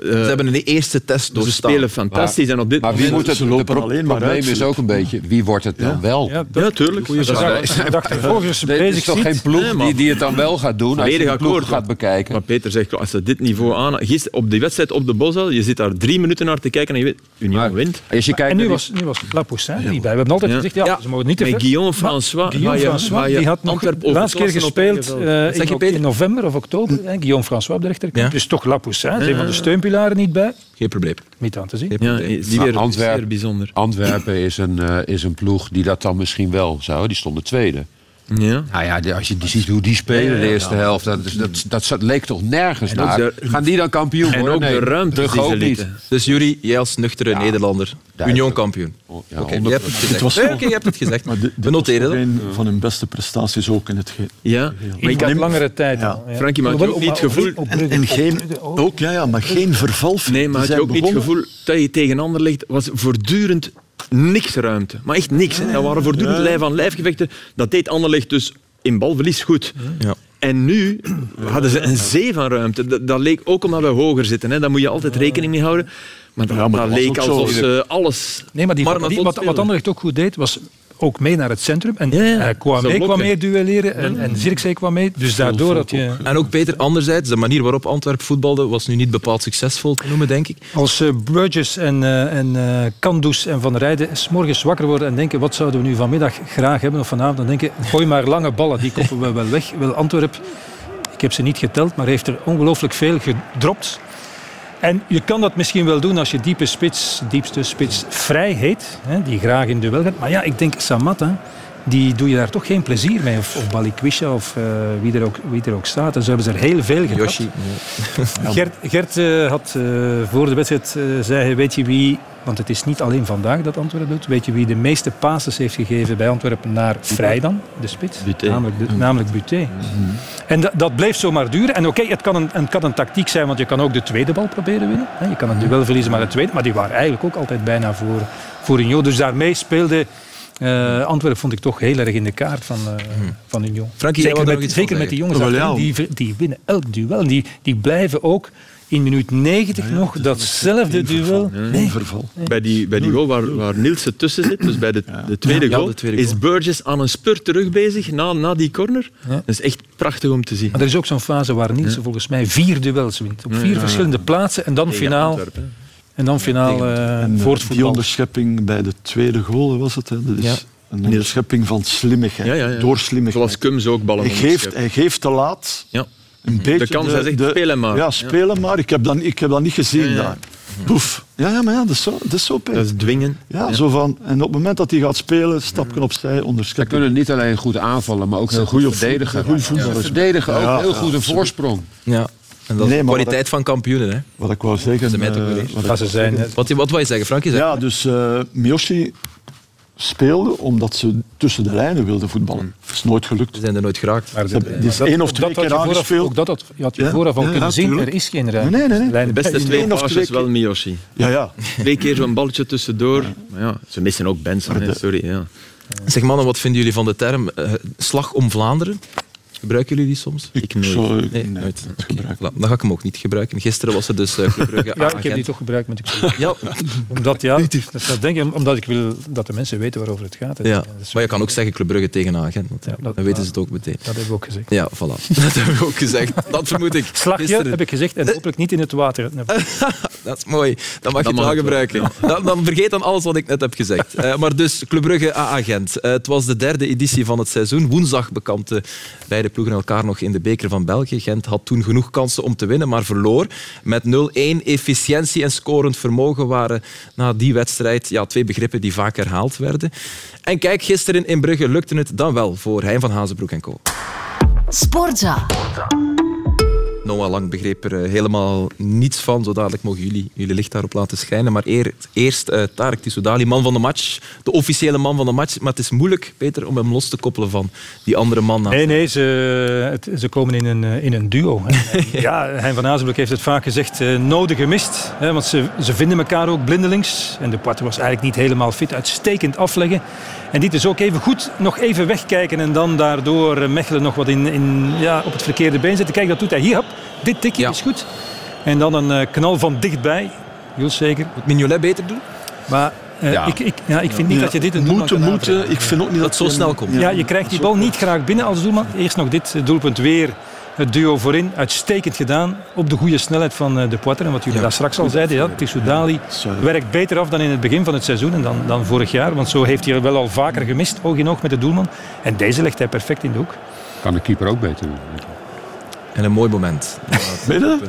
Ze hebben een eerste test doorstaan. Ze spelen fantastisch. Maar, en op dit maar wie moet het, de pro alleen maar probleem is ook een beetje, wie wordt het dan wel? Ja, dat, tuurlijk. Dacht volgens Er is toch geen ploeg die, die het dan wel gaat doen als je de ploeg gaat bekijken? Maar Peter zegt, als ze dit niveau aan... Gisteren op die wedstrijd op de Bosel, je zit daar drie minuten naar te kijken en je weet, Union wint. Als je kijkt en nu was, nu was La Poussin niet bij. We hebben altijd gezegd, ja, ze mogen niet te ver. Guillaume François, Guillaume François die had nog de laatste keer gespeeld in november of oktober. Guillaume François op de rechterkant. Dus toch La Poussin, een van de steunpilaren niet bij. Geen probleem. Niet aan te zien. Ja, die weer Antwerpen, bijzonder. Antwerpen is een, uh, is een ploeg die dat dan misschien wel zou. Die stond de tweede. Ja. Nou ja, als je ziet hoe die spelen de eerste helft, dat, dat, dat, leek toch nergens naar. Gaan die dan kampioen worden? En ook de ruimte die ze niet. Dus jullie, jij als nuchtere Nederlander, Union kampioen. Oh, ja, Oké, je hebt het gezegd. Was okay, je hebt het gezegd. Maar We noteren dat. een van hun beste prestaties ook in het geheel. Ja, maar ik had langere tijd. Ja. Frankie, maar had je ook niet het gevoel... En geen, ook, ja, ja, maar geen verval. Nee, maar had je ook niet het gevoel dat je tegen ander ligt, was voortdurend niks ruimte. Maar echt niks. Hè. Dat waren voortdurend lijf aan lijfgevechten. Dat deed Anderlecht dus in balverlies goed. Ja. En nu hadden ze een zee van ruimte. Dat, dat leek ook omdat we hoger zitten. Hè. Daar moet je altijd rekening mee houden. Maar dat, ja, maar dat leek alsof ze alles... Nee, maar, die, maar die, wat, wat Anderlecht ook goed deed, was ook mee naar het centrum. En ja, ja. Kwame kwam mee duelleren en, en Zirkzee kwam mee. Dus daardoor dat je... En ook Peter, anderzijds, de manier waarop Antwerpen voetbalde was nu niet bepaald succesvol te noemen, denk ik. Als uh, Burgess en, uh, en uh, Kandus en Van Rijden s morgens wakker worden en denken wat zouden we nu vanmiddag graag hebben of vanavond, dan denken gooi maar lange ballen, die koppen we wel weg. Wel Antwerpen, ik heb ze niet geteld, maar heeft er ongelooflijk veel gedropt. En je kan dat misschien wel doen als je diepe spits, diepste spits vrij heet, hè, die graag in duel gaat. Maar ja, ik denk Samatta, die doe je daar toch geen plezier mee. Of, of Balikwisha of uh, wie, er ook, wie er ook staat. En zo hebben ze er heel veel gedaan. Yoshi. Gert, Gert uh, had uh, voor de wedstrijd, zei hij, weet je wie want het is niet alleen vandaag dat Antwerpen doet. Weet je wie de meeste passes heeft gegeven bij Antwerpen naar Vrijdan, de spits? Buté. Namelijk, de, namelijk Buté. Mm -hmm. En dat, dat bleef zomaar duren. En oké, okay, het, kan een, het kan een tactiek zijn, want je kan ook de tweede bal proberen winnen. Je kan het duel verliezen, maar de tweede. Maar die waren eigenlijk ook altijd bijna voor, voor Union. Dus daarmee speelde... Uh, Antwerpen vond ik toch heel erg in de kaart van, uh, hmm. van Union. Frankie, zeker met, zeker met die jongens, die, die winnen elk duel. Die, die blijven ook in minuut 90 ja, nog datzelfde duel. Nee. verval. Bij die, bij die goal waar, waar Nielsen tussen zit, dus bij de, de, tweede, goal, de tweede, goal, is Burgess aan een spurt terug bezig na, na die corner. Dat is echt prachtig om te zien. Maar er is ook zo'n fase waar Nielsen volgens mij vier duels wint. Op vier verschillende plaatsen en dan finaal. En dan finaal uh, voor het Die onderschepping bij de tweede goal was het. Hè. Dat is een onderschepping van slimmigheid, ja, ja, ja. door slimmigheid. Zoals Kums ook ballen hij geeft, hij geeft te laat. Ja. Een beetje de kans, hij zegt, de, spelen maar. Ja, spelen maar. Ik heb dat, ik heb dat niet gezien ja, ja. daar. Poef. Ja, ja, maar ja, dat is zo. Dat is, zo, dat is dwingen. Ja, ja, Zo van, en op het moment dat hij gaat spelen, stapje opzij, onderscheppen. Ze kunnen niet alleen goed aanvallen, maar ook heel goed verdedigen. Goed voetballen. Verdedigen ook heel goed een voorsprong. Ja. En dat is de kwaliteit van kampioenen. Hè? Wat ik wou zeggen... Ze uh, wat, ze zijn, wat, wat wou je zeggen, Frank? Ja, dus uh, Miyoshi speelden omdat ze tussen de lijnen wilden voetballen. Dat is nooit gelukt. Ze zijn er nooit geraakt. Maar ze is één of twee keer aangespeeld. Ook dat had, je had je vooraf al ja, kunnen ja, zien, er is geen ruimte. Nee, nee, nee. De beste twee passes wel Miyoshi. Ja, ja. Twee keer zo'n balletje tussendoor. Maar ja, ze missen ook Benson, sorry. Ja. Zeg mannen, wat vinden jullie van de term uh, slag om Vlaanderen? Gebruiken jullie die soms? Ik, nooit. Nee, nooit. Okay. Dan ga ik hem ook niet gebruiken. Gisteren was er dus uh, Ja, ik heb die toch gebruikt, moet ik zeggen. Ja. omdat, ja, dat denk ik, omdat ik wil dat de mensen weten waarover het gaat. Ja. Maar je kan ook zeggen Club Brugge tegen Agent. Want, ja, dat, dan weten ze het ook meteen. Dat hebben we ook gezegd. Ja, voilà. Dat hebben we ook gezegd. Dat vermoed ik. Slagje gisteren. heb ik gezegd en hopelijk niet in het water. dat is mooi. Dan mag je het wel gebruiken. Dan, dan, vergeet dan alles wat ik net heb gezegd. Uh, maar dus Club Brugge Agent. Uh, het was de derde editie van het seizoen. Woensdag bekampte beide ploegen elkaar nog in de beker van België. Gent had toen genoeg kansen om te winnen, maar verloor. Met 0-1 efficiëntie en scorend vermogen waren na die wedstrijd ja, twee begrippen die vaak herhaald werden. En kijk, gisteren in Brugge lukte het dan wel voor Hein van Hazenbroek en co. Sportza. Noah Lang begreep er helemaal niets van. Zo dadelijk mogen jullie jullie licht daarop laten schijnen. Maar eerst uh, Tarek Tissoudali, man van de match. De officiële man van de match. Maar het is moeilijk, Peter, om hem los te koppelen van die andere man. Nee, nee, ze, ze komen in een, in een duo. ja, Hein van Azenbroek heeft het vaak gezegd, uh, nodig gemist. Hè, want ze, ze vinden elkaar ook blindelings. En de Poitre was eigenlijk niet helemaal fit. Uitstekend afleggen. En dit is ook even goed nog even wegkijken en dan daardoor Mechelen nog wat in, in, ja, op het verkeerde been zetten. Kijk, dat doet hij hier. Hop, dit tikje is goed. En dan een uh, knal van dichtbij. Heel zeker. Moet Mignolet beter doen? Maar uh, ja. Ik, ik, ja, ik vind niet dat je dit een doelman moeten, moeten. Ik vind ook niet dat, het zo snel komt. Ja, je krijgt die bal niet graag binnen als doelman. Eerst nog dit doelpunt weer het duo voorin, uitstekend gedaan. Op de goede snelheid van eh, de Poitre. En wat jullie daar straks al zeiden, ja, Tissoudali werkt beter af dan in het begin van het seizoen en dan, dan vorig jaar. Want zo heeft hij wel al vaker gemist, oog in oog met de doelman. En deze legt hij perfect in de hoek. Kan de keeper ook beter doen. En een mooi moment. Binnen?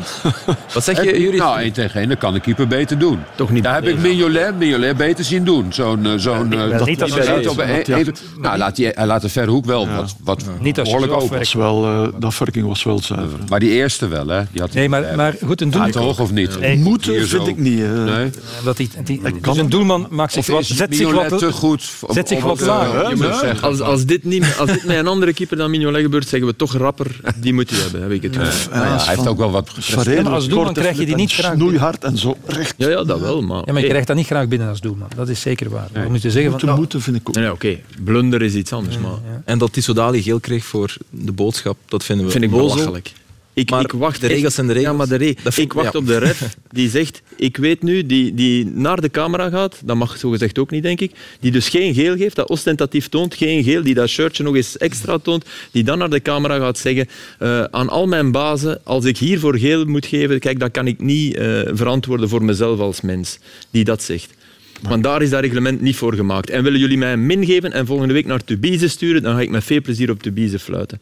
Wat zeg je, jullie? Nou, één tegen één, dat kan de keeper beter doen. Toch niet? Daar heb ik Mignolet, Mignolet beter zien doen. Zo'n... Uh, zo'n uh, niet als hij op even, Nou, laat, die, hij laat de verre hoek wel ja. wat, wat ja. Niet als behoorlijk open. Was wel, uh, de afwerking was wel zuiver. Maar die eerste wel, hè? Die had nee, maar, maar goed, een doelman... Toch of niet? Nee. Moeten vind ik niet. Nee? Dat die, die, dus een doelman maakt zich wat, zet zich wat... te goed? Zet zich wat laag. Als dit met een andere keeper dan Mignolet gebeurt, zeggen we toch rapper, die moet hij hebben, het hij heeft ook wel wat gepresteerd. als doelman krijg je die niet graag Snoeihard en zo recht. Ja, ja, dat wel. Maar, ja, maar je krijgt dat niet graag binnen als doelman. Dat is zeker waar. Nee. Om te zeggen moeten, van, moeten vind ik ook. Nee, Oké, blunder is iets anders. Maar... En dat Tissoudali geel kreeg voor de boodschap, dat vinden we vind ik belachelijk. Ik, maar ik wacht de regels zijn de regels. Ja, maar de re ik wacht ja. op de ref die zegt, ik weet nu, die, die naar de camera gaat, dat mag zo gezegd ook niet, denk ik, die dus geen geel geeft, dat ostentatief toont, geen geel, die dat shirtje nog eens extra toont, die dan naar de camera gaat zeggen, uh, aan al mijn bazen, als ik hiervoor geel moet geven, kijk, dat kan ik niet uh, verantwoorden voor mezelf als mens, die dat zegt. Want daar is dat reglement niet voor gemaakt. En willen jullie mij een min geven en volgende week naar Tubize sturen, dan ga ik met veel plezier op Tubize fluiten.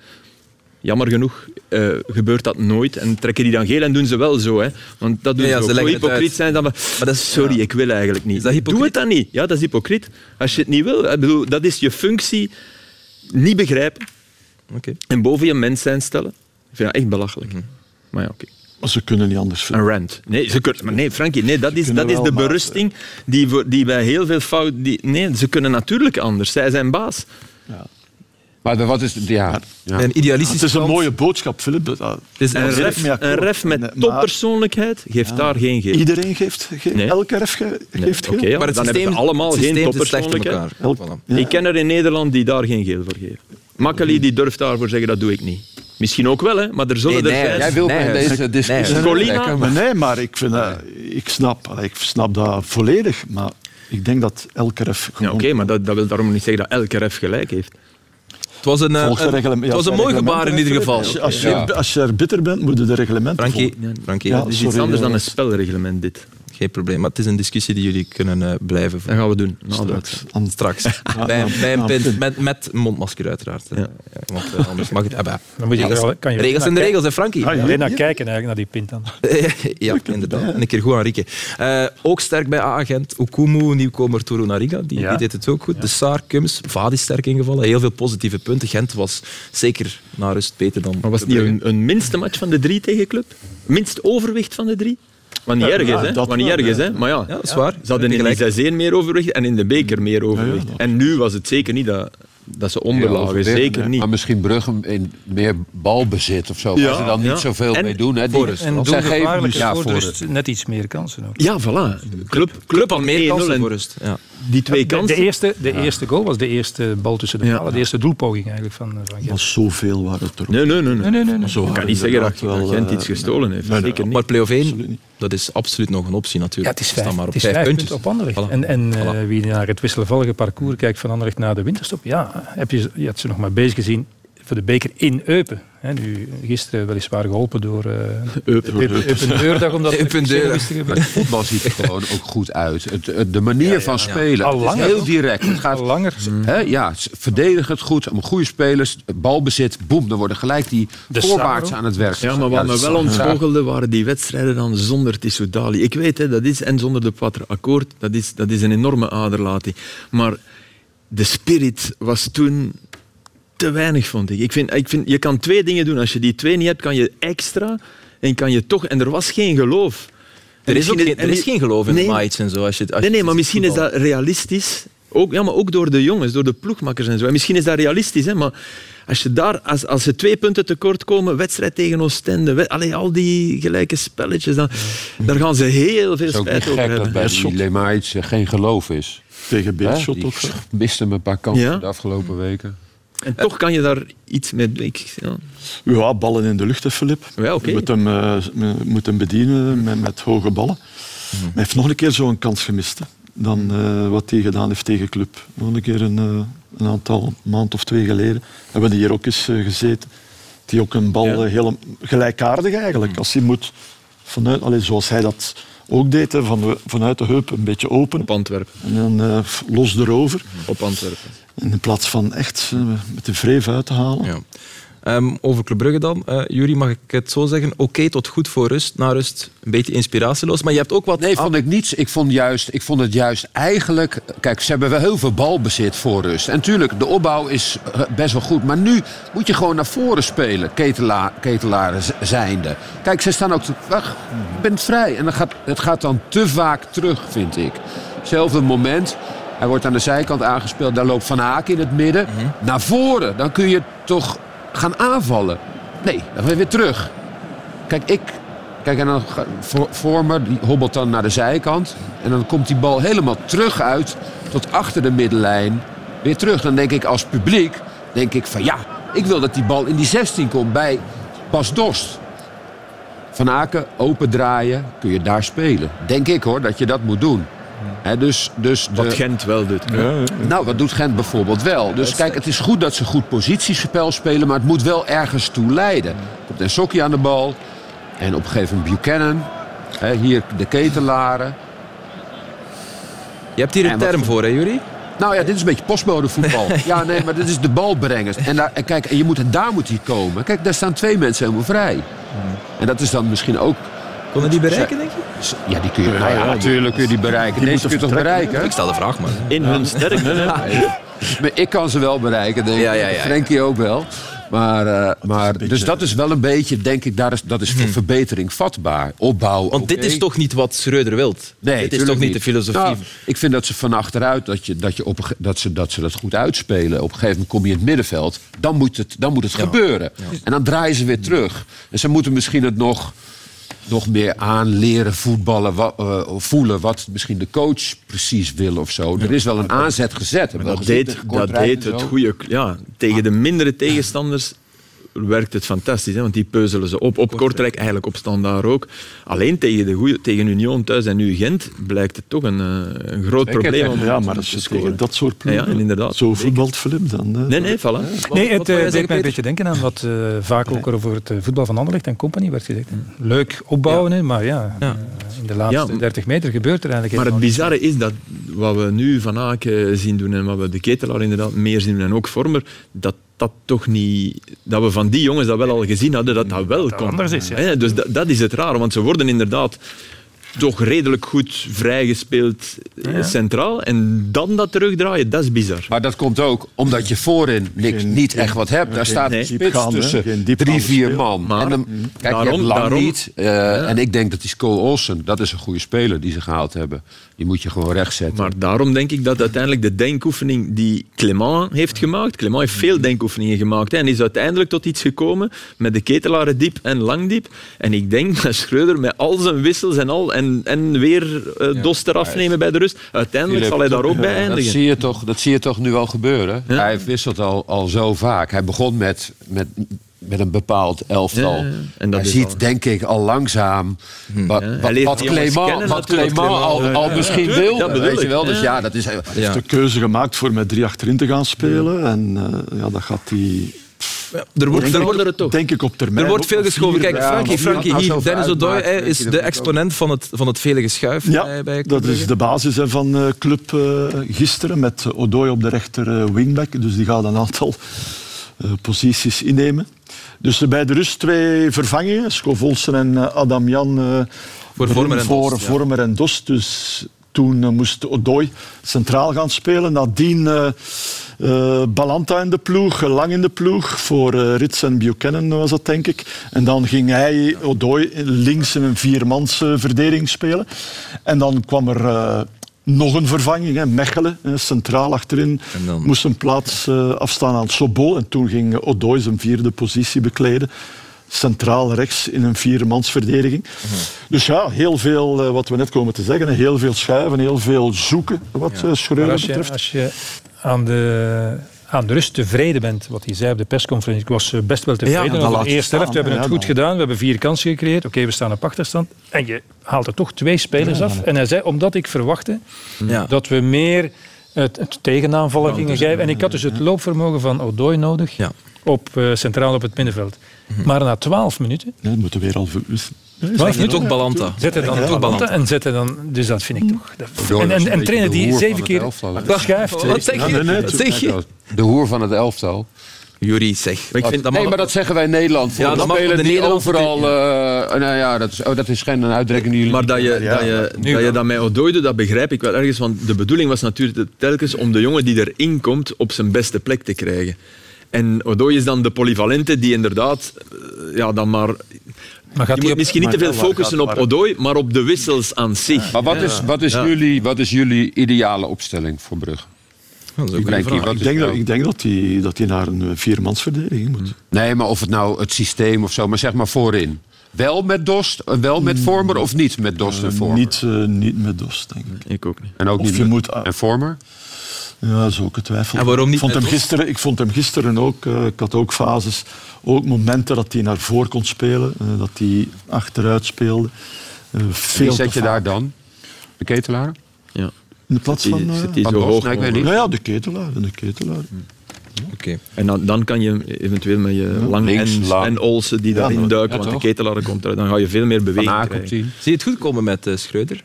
Jammer genoeg uh, gebeurt dat nooit. En trekken die dan geel en doen ze wel zo. Hè. Want dat doen ja, ze ook. Zo hypocriet zijn dan... Maar dat is, sorry, ja. ik wil eigenlijk niet. Is Doe het dan niet. Ja, dat is hypocriet. Als je het niet wil, ik bedoel, dat is je functie niet begrijpen. Okay. En boven je mens zijn stellen. Ik vind dat echt belachelijk. Mm -hmm. Maar ja, oké. Okay. Maar ze kunnen niet anders vinden. Een rant. Nee, ze kunnen, maar nee Frankie, nee, dat is, dat is de berusting die, voor, die bij heel veel fouten... Die, nee, ze kunnen natuurlijk anders. Zij zijn baas. Ja. Maar wat is... Ja, ja. Een idealistisch Het is een mooie boodschap, Filip. Het is een, ref, een ref met toppersoonlijkheid geeft ja. daar geen geel. Iedereen geeft geen. Nee. Elke ref ge geeft nee. geel. Okay, maar het dan systeem, hebben allemaal geen toppersoonlijkheid. Elk, ja. Ik ken er in Nederland die daar geen geel voor geven. Makkeli die durft daarvoor zeggen, dat doe ik niet. Misschien ook wel, hè, maar er zullen nee, nee, er Jij wil nee, deze discussie... Nee, Colina, maar nee, maar ik, vind, uh, ik, snap, ik snap dat volledig. Maar ik denk dat elke ref... Ja, Oké, okay, maar dat, dat wil daarom niet zeggen dat elke ref gelijk heeft. Het was een, een, het was een mooi gebaar in ieder geval. Als je, als, je, ja. als je er bitter bent, moet je de reglementen Frankie, Frankie ja, het is iets anders dan een spelreglement, dit. Geen probleem, maar het is een discussie die jullie kunnen uh, blijven voeren. Dat gaan we doen. Straks. Straks. bij, bij een pint, met, met mondmasker uiteraard. Ja. Want uh, anders mag het... Ah, dan moet je regels, kan je regels zijn de regels, hè Frankie? Ah, alleen naar kijken eigenlijk, naar die pint dan. ja, inderdaad. En een keer goed aan Rieke. Uh, ook sterk bij A-agent. Okumu, nieuwkomer Toru Nariga. Die, ja. die deed het ook goed. Ja. De Saar, Kums, Vadi sterk ingevallen. Heel veel positieve punten. Gent was zeker na rust beter dan... Maar was het niet een, een minste match van de drie tegen club? Minst overwicht van de drie? Wat niet erg is, hè? Wat niet erg is, hè? Maar ja, ja dat is waar. Ze hadden in de 6-1 meer overwicht en in de beker meer overwicht. En nu was het zeker niet dat, dat ze onderlagen. Zeker niet. Maar misschien Brugge in meer balbezit of zo. Ja, waar ze dan niet ja. zoveel en mee doen. Hè? Die, en zij geven ja, voor rust net iets meer kansen ook. Ja, voilà. Club, club had meer kansen voor rust. Ja. Die twee kansen. De, eerste, de eerste goal was de eerste bal tussen de palen. De eerste doelpoging eigenlijk van, van Gent. Was zoveel waren het er Nee, nee, nee. nee. nee, nee, nee. Zo ik kan niet zeggen dat wel, Gent iets gestolen heeft. Zeker niet. Maar play-off 1, dat is absoluut nog een optie natuurlijk. Ja, het is vijf, maar op het is vijf, puntjes. op Anderlecht. Voilà. En, en voilà. Uh, wie naar het wisselvallige parcours kijkt van Anderlecht na de winterstop, ja, heb je, je had ze nog maar bezig gezien voor de beker in Eupen. He, nu, gisteren weliswaar geholpen door uh, Eupen, Eupen Deurdag. Omdat Eupen Deurdag. Het voetbal ziet er gewoon ook goed uit. Het, het, de manier ja, ja, van spelen Al langer, is heel direct. Het gaat, Al langer. He, ja, verdedig het goed. Goede spelers. Balbezit. Boem, dan worden gelijk die de voorwaarts Saro. aan het werk. Ja, maar wat me wel ontgoochelde waren die wedstrijden dan zonder Tissoudali. Ik weet, hè, dat is, en zonder de Patre akkoord, dat is, dat is een enorme aderlating. Maar de spirit was toen te weinig, vond ik. Ik vind, ik vind, je kan twee dingen doen. Als je die twee niet hebt, kan je extra en kan je toch... En er was geen geloof. Er is, geen, er is geen geloof in nee, de en zo. Als je, als nee, nee, maar misschien is dat realistisch. Ook, ja, maar ook door de jongens, door de ploegmakkers en zo. En misschien is dat realistisch, hè, maar als, je daar, als, als ze twee punten tekort komen, wedstrijd tegen Oostende, wed, allee, al die gelijke spelletjes, dan, daar gaan ze heel veel spijt over hebben. dat bij die Lemaic geen geloof is. Tegen Beerschot ook. Miste me een paar kansen de afgelopen weken. En toch kan je daar iets mee. Ja. ja, ballen in de lucht, Filip. Ja, okay. Je moet hem, uh, moet hem bedienen met, met hoge ballen. Mm Hij heeft nog een keer zo'n kans gemist. dan uh, wat hij gedaan heeft tegen Club. Nog een keer een, uh, een aantal maand of twee geleden hebben we hier ook eens gezeten. Die ook een bal ja. heel gelijkaardig eigenlijk. Als hij moet vanuit, allez, zoals hij dat ook deed, hè, van, vanuit de heup een beetje open. Op Antwerpen. En dan los erover. Op Antwerpen. In plaats van echt eh, met de vreef uit te halen. Ja. Um, over Club Brugge dan. Uh, Jury, mag ik het zo zeggen? Oké tot goed voor rust. Na rust een beetje inspiratieloos. Maar je hebt ook wat... Nee, vond ik niets. Ik vond, juist, ik vond het juist eigenlijk... Kijk, ze hebben wel heel veel balbezit voor rust. En natuurlijk, de opbouw is eh, best wel goed. Maar nu moet je gewoon naar voren spelen, ketelaar, ketelaren zijnde. Kijk, ze staan ook... Wacht, je bent vrij. En dan gaat, het gaat dan te vaak terug, vind ik. Hetzelfde moment hij wordt aan de zijkant aangespeeld. Daar loopt Van Haak in het midden. Mhm. Naar voren. Dan kun je toch gaan aanvallen. Nee, dan ga je weer terug. Kijk, ik... Kijk, en dan Vormer, die hobbelt dan naar de zijkant. En dan komt die bal helemaal terug uit tot achter de middenlijn. Weer terug. Dan denk ik als publiek, denk ik van ja, ik wil dat die bal in die 16 komt bij Bas Dost. Van Aken, open draaien, kun je daar spelen. Denk ik hoor, dat je dat moet doen dus, dus de... Wat Gent wel doet. Ja, Nou, wat doet Gent bijvoorbeeld wel? Dus kijk, het is goed dat ze goed positiespel spelen, maar het moet wel ergens toe leiden. Komt een sokje aan de bal. En op een gegeven moment Buchanan. hier de ketelaren. Je hebt hier een term voor, hè, Jury? Nou ja, dit is een beetje postmodevoetbal. ja, nee, maar dit is de balbrengers. En, daar, en kijk, en je moet, daar moet hij komen. Kijk, daar staan twee mensen helemaal vrij. En dat is dan misschien ook Konden die bereiken, denk je? Ja, die kun je, nou ja, natuurlijk kun je die bereiken. Die Deze kun je toch bereiken? Ik stel de vraag maar. In hun sterkte. Maar ik kan ze wel bereiken, denk ik. Ja, ja, ja, Frenkie ook wel. Maar, uh, maar dus dat is wel een beetje, denk ik, daar is, dat is voor hmm. verbetering vatbaar. Opbouw. Want dit is toch niet wat Schreuder wilt? Nee, dit is toch niet de filosofie? Nou, ik vind dat ze van achteruit, dat, je, dat, je op, dat, ze, dat ze dat goed uitspelen. Op een gegeven moment kom je in het middenveld. Dan moet het, dan moet het gebeuren. En dan draaien ze weer terug. En ze moeten misschien het nog nog meer aan leren voetballen, uh, voelen wat misschien de coach precies wil of zo. Er is wel een aanzet gezet. Dat deed, dat deed het goede. Ja, tegen de mindere tegenstanders werkt het fantastisch. Hè? Want die peuzelen ze op. Op Kortrijk, eigenlijk op standaard ook. Alleen tegen, de goeie, tegen Union thuis en nu Gent blijkt het toch een, eh, een groot probleem. Om ja, maar als je tegen dat soort ploegen ja, inderdaad. zo voetbalt Filip, dan... Uh, nee, nee, voilà. Nee, het uh, deed mij een beetje denken aan wat uh, vaak ook over het voetbal van Anderlecht en compagnie werd gezegd. Leuk opbouwen, ja. maar ja, ja. in de laatste 30 meter gebeurt er eigenlijk Maar het bizarre is dat wat we nu Van Aken zien doen en wat we de Ketelaar inderdaad meer zien doen en ook Vormer, dat dat toch niet... Dat we van die jongens dat wel al gezien hadden, dat dat wel dat komt. Anders is, ja. Dus dat, dat is het rare, want ze worden inderdaad toch redelijk goed vrijgespeeld ja. centraal. En dan dat terugdraaien, dat is bizar. Maar dat komt ook omdat je voorin niks, niet echt wat hebt. Daar staat een spits tussen drie, vier man. Maar, en dan, kijk, daarom, je lang daarom, niet. Uh, ja. En ik denk dat die Cole Olsen, dat is een goede speler die ze gehaald hebben. Die moet je gewoon rechtzetten. Maar daarom denk ik dat uiteindelijk de denkoefening die Clement heeft gemaakt... Clement heeft veel denkoefeningen gemaakt. Hè, en is uiteindelijk tot iets gekomen met de ketelaren diep en lang diep. En ik denk dat Schreuder met al zijn wissels en al en, en weer uh, Dos eraf nemen bij de rust. Uiteindelijk zal hij daar ook bij eindigen. Dat zie je toch, dat zie je toch nu al gebeuren. Hij wisselt al, al zo vaak. Hij begon met, met met een bepaald elftal. Ja, en dat hij ziet, denk ik, al langzaam hm. wat, wat, wat Clément, wat Clément al, al misschien wil. Ja, weet je wel. Dus ja, dat is... Hij heeft de keuze gemaakt voor met drie achterin te gaan spelen. En uh, ja, dat gaat hij er wordt, er wordt, er toch. Denk ik op termijn. Er wordt veel geschoven. Kijk, Frankie, Frankie hier, Dennis Odoi is de exponent van het, van het vele geschuif. Ja, bij dat is de basis van uh, club uh, gisteren, met Odoi op de rechter uh, wingback. Dus die gaat een aantal posities innemen. Dus bij de rust twee vervangingen, Scovolsen en Adam Jan voor Vormer en voor Dost. Vormer en Dost. Dus toen moest Odoi centraal gaan spelen. Nadien uh, Balanta in de ploeg, lang in de ploeg. Voor Rits en Buchanan was dat, denk ik. En dan ging hij, Odoi, links in een viermans verdediging spelen. En dan kwam er nog een vervanging. Hè. Mechelen, centraal achterin, dan... moest een plaats afstaan aan Sobol. En toen ging Odoi zijn vierde positie bekleden centraal rechts in een viermansverdediging. Mm Dus ja, heel veel, wat we net komen te zeggen, heel veel schuiven, heel veel zoeken, wat ja. Schreuder betreft. Als je aan de, aan de rust tevreden bent. Wat hij zei op de persconferentie. Ik was eh, best wel tevreden ja, over de eerste helft. We hebben het goed gedaan. We hebben vier kansen gecreëerd. Oké, we staan op achterstand. En je haalt er toch twee spelers af. En hij zei, omdat ik verwachtte dat we meer het, het tegenaanvallen gingen geven. En ik had dus het loopvermogen van Odoi nodig. Op, uh, centraal op het middenveld. Mhm. Maar na twaalf minuten... Nee, moeten we weer al maar je toch Balanta. Zet er dan ja, toch Balanta en zet dan... Dus dat vind ik toch... Dat, en, en, en trainer die zeven keer schuift. Wat zeg je? Wat zeg je? De hoer van het elftal. Jury zeg. ik vind dat nee, maar dat zeggen wij in Nederland. Voor ja, dat spelen die overal... Uh, nou ja, dat is, oh, dat is geen uitdrukking die jullie... Maar dat je, dat je, dat, je dat met dat begrijp ik wel ergens. Want de bedoeling was natuurlijk telkens om de jongen die erin komt op zijn beste plek te krijgen. En Odoi is dan de polyvalente die inderdaad eh, ja, dan maar maar gaat je moet misschien niet te veel focussen op Odoi, maar op de wissels aan zich. Maar wat is, wat is, jullie, wat is jullie ideale opstelling voor Brugge? ik, denk dat, ik denk dat hij dat naar een viermansverdediging moet. Nee, maar of het nou het systeem of zo, maar zeg maar voorin. Wel met Dost, wel met mm. Vormer of niet met Dost en eh, Vormer? Niet, uh, niet met Dost, denk ik. Ik ook niet. En ook niet met, moet, en Vormer? Ja, dat is ook een twijfel. En waarom niet ik, vond hem gisteren, ik vond hem gisteren ook, uh, ik had ook fases, ook momenten dat hij naar voren kon spelen, uh, dat hij achteruit speelde. Uh, veel Wie zet je daar dan? De ketelaar? Ja. In de plaats van... Zit hij zo hoog? Nee, ik ja, ja, de ketelaar. De ketelaar. Oké. Okay. En dan, dan, kan je eventueel met je ja. Lang en, en Olsen die daarin ja, duiken, ja, want de ketelaar komt eruit, dan ga je veel meer bewegen Zie je het goed komen met uh, Schreuder?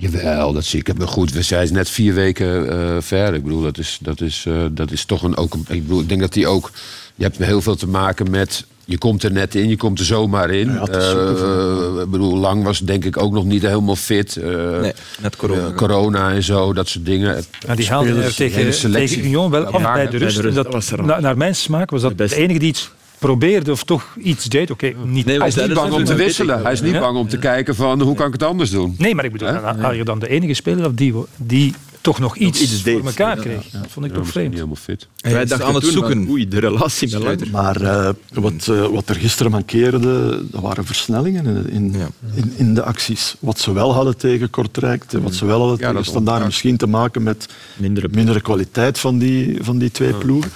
Jawel, dat zie ik. Maar goed, we zijn net vier weken uh, ver. Ik bedoel, dat is, dat is, uh, dat is toch een... Ook, ik, bedoel, ik denk dat die ook... Je hebt heel veel te maken met... Je komt er net in, je komt er zomaar in. Ja, uh, ik bedoel, Lang was denk ik ook nog niet helemaal fit. nee, net corona. corona en zo, dat soort dingen. Ja, die haalde er tegen, tegen Union wel af bij de rust. Dat, was er naar mijn smaak was dat de, de enige die iets probeerde of toch iets deed. Oké, niet nee, hij is niet bang om te wisselen. Hij is niet bang om te kijken van hoe kan ik het anders doen. Nee, maar ik bedoel, haal je dan de enige speler die, die toch nog iets, iets voor elkaar kreeg. Dat vond ik toch vreemd. Niet helemaal fit. En wij dachten aan het zoeken. Oei, de relatie met Luiter. Maar uh, wat, uh, wat er gisteren mankeerde, dat waren versnellingen in, in, in, in, de acties. Wat ze wel hadden tegen Kortrijk, wat ze wel hadden ja, tegen Standaard, misschien te maken met mindere, mindere kwaliteit van die, van die twee ploegen.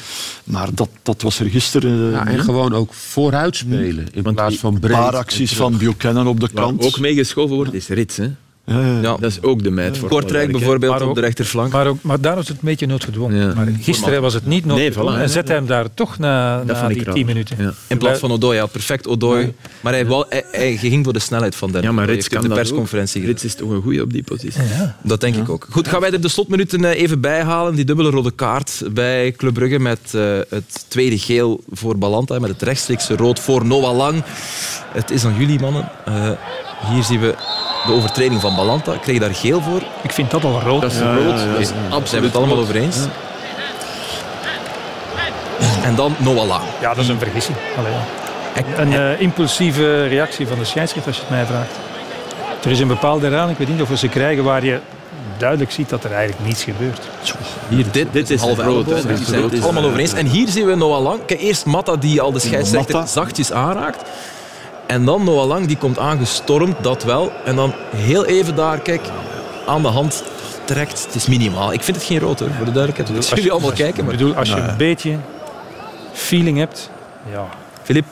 Maar dat, dat was er gisteren ja, En gewoon ook vooruit spelen, in plaats van breed. Een paar acties van Buchanan op de kant. ook meegeschoven wordt, is Rits, hè? Ja, ja, ja. Dat is ook de meid voor Kortrijk bijvoorbeeld op de rechterflank. Maar, ook, maar daar was het een beetje noodgedwongen. Maar gisteren was het niet noodgedwongen. Nee, en zette hem daar toch na, na die tien minuten. In plaats van Odoi. Had perfect Odoi. Maar hij, wou, hij, ging voor de snelheid van Den. Ja, maar Rits kan de persconferentie. Rits is toch een goeie op die positie. Dat denk ik ook. Goed, gaan wij er de slotminuten eh, even bijhalen. Die dubbele rode kaart bij Club Brugge met uh, het tweede geel voor Balanta. Met het rechtstreekse rood voor Noah Lang. Het is aan jullie, mannen. Uh, hier zien we de overtreding van Balanta. Kreeg je daar geel voor? Ik vind dat al rood. Dat is rood. Ja, ja, absoluut. Zijn we het allemaal over eens? En dan Noah Lang. Ja, dat is een vergissing. Allee, een uh, impulsieve reactie van de scheidsrechter, als je het mij vraagt. Er is een bepaalde raad, ik weet niet of we ze krijgen, waar je duidelijk ziet dat er eigenlijk niets gebeurt. Hier, dit, dit is half rood. Hè. zijn het allemaal over eens. En hier zien we Noah Lang. Kijk, eerst Matta die al de scheidsrechter zachtjes aanraakt. En dan Noah Lang, die komt aangestormd, dat wel. En dan heel even daar, kijk, aan de hand trekt. Het is minimaal. Ik vind het geen rood, hoor, voor de duidelijkheid. Dat jullie allemaal kijken. Maar... Ik bedoel, als je een beetje feeling hebt... Ja. Filip,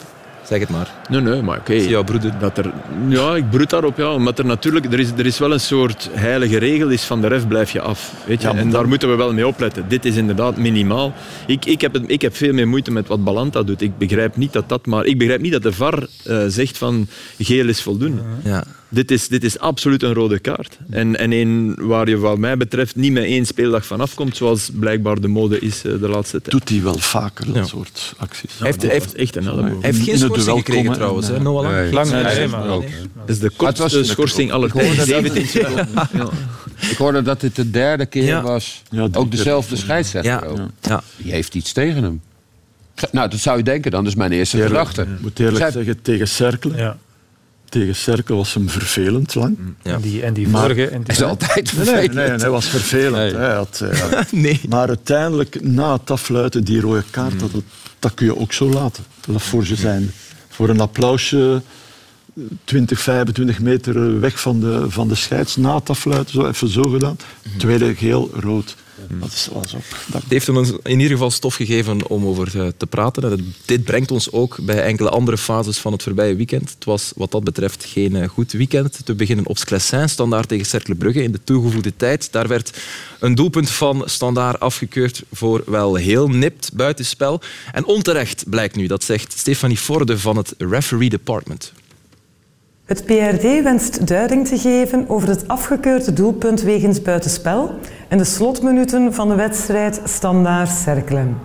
Zeg het maar. Nee, nee, maar oké. Ja, broeder. Dat er, ja, ik broed daarop, ja. Omdat er natuurlijk... Er is, er is wel een soort heilige regel, is van de ref blijf je af. Weet je? en daar moeten we wel mee opletten. Dit is inderdaad minimaal. Ik, ik, heb het, ik heb veel meer moeite met wat Balanta doet. Ik begrijp niet dat dat... Maar ik begrijp niet dat de VAR uh, zegt van geel is voldoende. Ja. Dit is, dit is absoluut een rode kaart. En, en een waar je wat mij betreft niet met één speeldag van afkomt, zoals blijkbaar de mode is eh, de laatste tijd. Doet hij wel vaker, dat soort acties. Hij heeft, heeft echt een elleboog. Hij heeft geen schorsing gekregen trouwens, hè, Noah Lang. Lang, Nee, nee, nee, maar- nee. nee. Dat is de kortste schorsing aller tijden. 17 seconden. Ja. Ik hoorde dat dit de derde keer Ja. was. Ook dezelfde scheidsrechter. Ja. ook. Ja. Die heeft iets tegen hem. Nou, dat zou je denken dan. Dat is mijn eerste gedachte. Ik moet eerlijk zeggen, tegen Cercle, Ja. Tegen Cercle was hem vervelend lang. Ja. En die, en die Maar- vorige... En die, is altijd Nee, nee, vervelend. nee, hij was vervelend. Nee. Hij had, eh, Nee. Maar uiteindelijk, na het afluiten, die rode kaart, dat, dat kun je ook zo laten. Laforge zijn. Voor een applausje, 20, 25 meter weg van de, van de scheids, na het afluiten, zo even zo gedaan. Tweede geel, rood. Dat is- was ook... Dat, Het heeft ons in ieder geval stof gegeven om over eh, te praten. Dit brengt ons ook bij enkele andere fases van het voorbije weekend. Het was wat dat betreft geen eh, goed weekend. Te beginnen op Sclessin, standaard tegen Cercle Brugge in de toegevoegde tijd. Daar werd een doelpunt van standaard afgekeurd voor wel heel nipt buitenspel. En onterecht blijkt nu, dat zegt Stefanie Forde van het Referee Department. Het PRD wenst duiding te geven over het afgekeurde doelpunt wegens buitenspel in de slotminuten van de wedstrijd Standaard Cerkelen.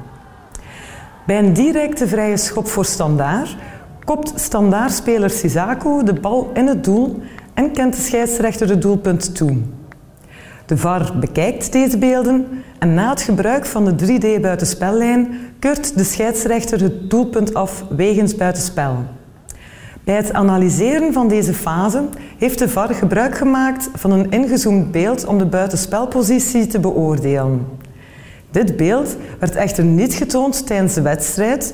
Bij een directe vrije schop voor Standaard kopt Standaardspeler Sisako de bal in het doel en kent de scheidsrechter het doelpunt toe. De VAR bekijkt deze beelden en na het gebruik van de 3D-buitenspellijn keurt de scheidsrechter het doelpunt af wegens buitenspel. Bij het analyseren van deze fase heeft de VAR gebruik gemaakt van een ingezoomd beeld om de buitenspelpositie te beoordelen. Dit beeld werd echter niet getoond tijdens de wedstrijd,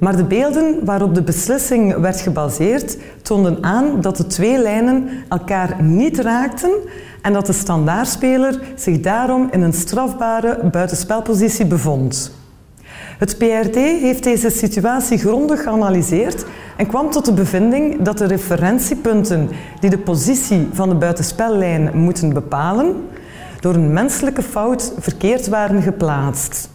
maar de beelden waarop de beslissing werd gebaseerd toonden aan dat de twee lijnen elkaar niet raakten en dat de standaardspeler zich daarom in een strafbare buitenspelpositie bevond. Het PRD heeft deze situatie grondig geanalyseerd en kwam tot de bevinding dat de referentiepunten die de positie van de buitenspellijn moeten bepalen, door een menselijke fout verkeerd waren geplaatst.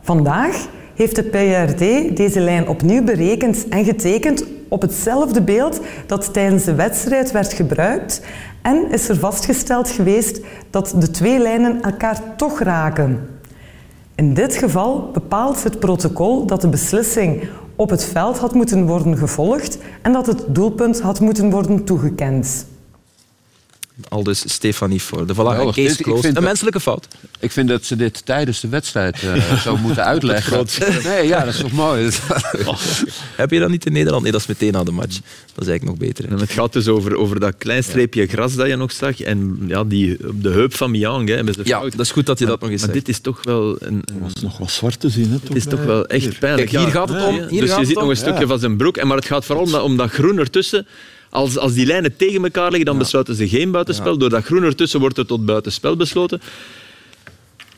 Vandaag heeft het PRD deze lijn opnieuw berekend en getekend op hetzelfde beeld dat tijdens de wedstrijd werd gebruikt en is er vastgesteld geweest dat de twee lijnen elkaar toch raken. In dit geval bepaalt het protocol dat de beslissing op het veld had moeten worden gevolgd en dat het doelpunt had moeten worden toegekend. Al dus Stefanie Forde. Voilà, Geweldig. een case Dit- ik closed. vind Een dat- menselijke fout. Ik vind dat ze dit tijdens de wedstrijd eh, zo moeten uitleggen. Nee, ja, dat is toch mooi. Heb je dat niet in Nederland? Nee, dat is meteen na de match. Dat is eigenlijk nog beter. hè. En het gaat dus over, over dat klein streepje gras dat je nog zag. En ja, die, op de heup van Miang hè, hebben ze Ja, fout. dat is goed dat je dat nog eens Maar zegt. dit is toch wel een, een- was nog wat zwart te zien. Hè, het is toch wel echt pijnlijk. Kijk, hier Ja. gaat het om. Hier dus gaat je het ziet nog een stukje Ja. van zijn broek. En Maar het gaat vooral om dat, om dat groen ertussen. Als, als die lijnen tegen elkaar liggen, dan besluiten ze geen buitenspel. Door dat groen ertussen wordt het tot buitenspel besloten.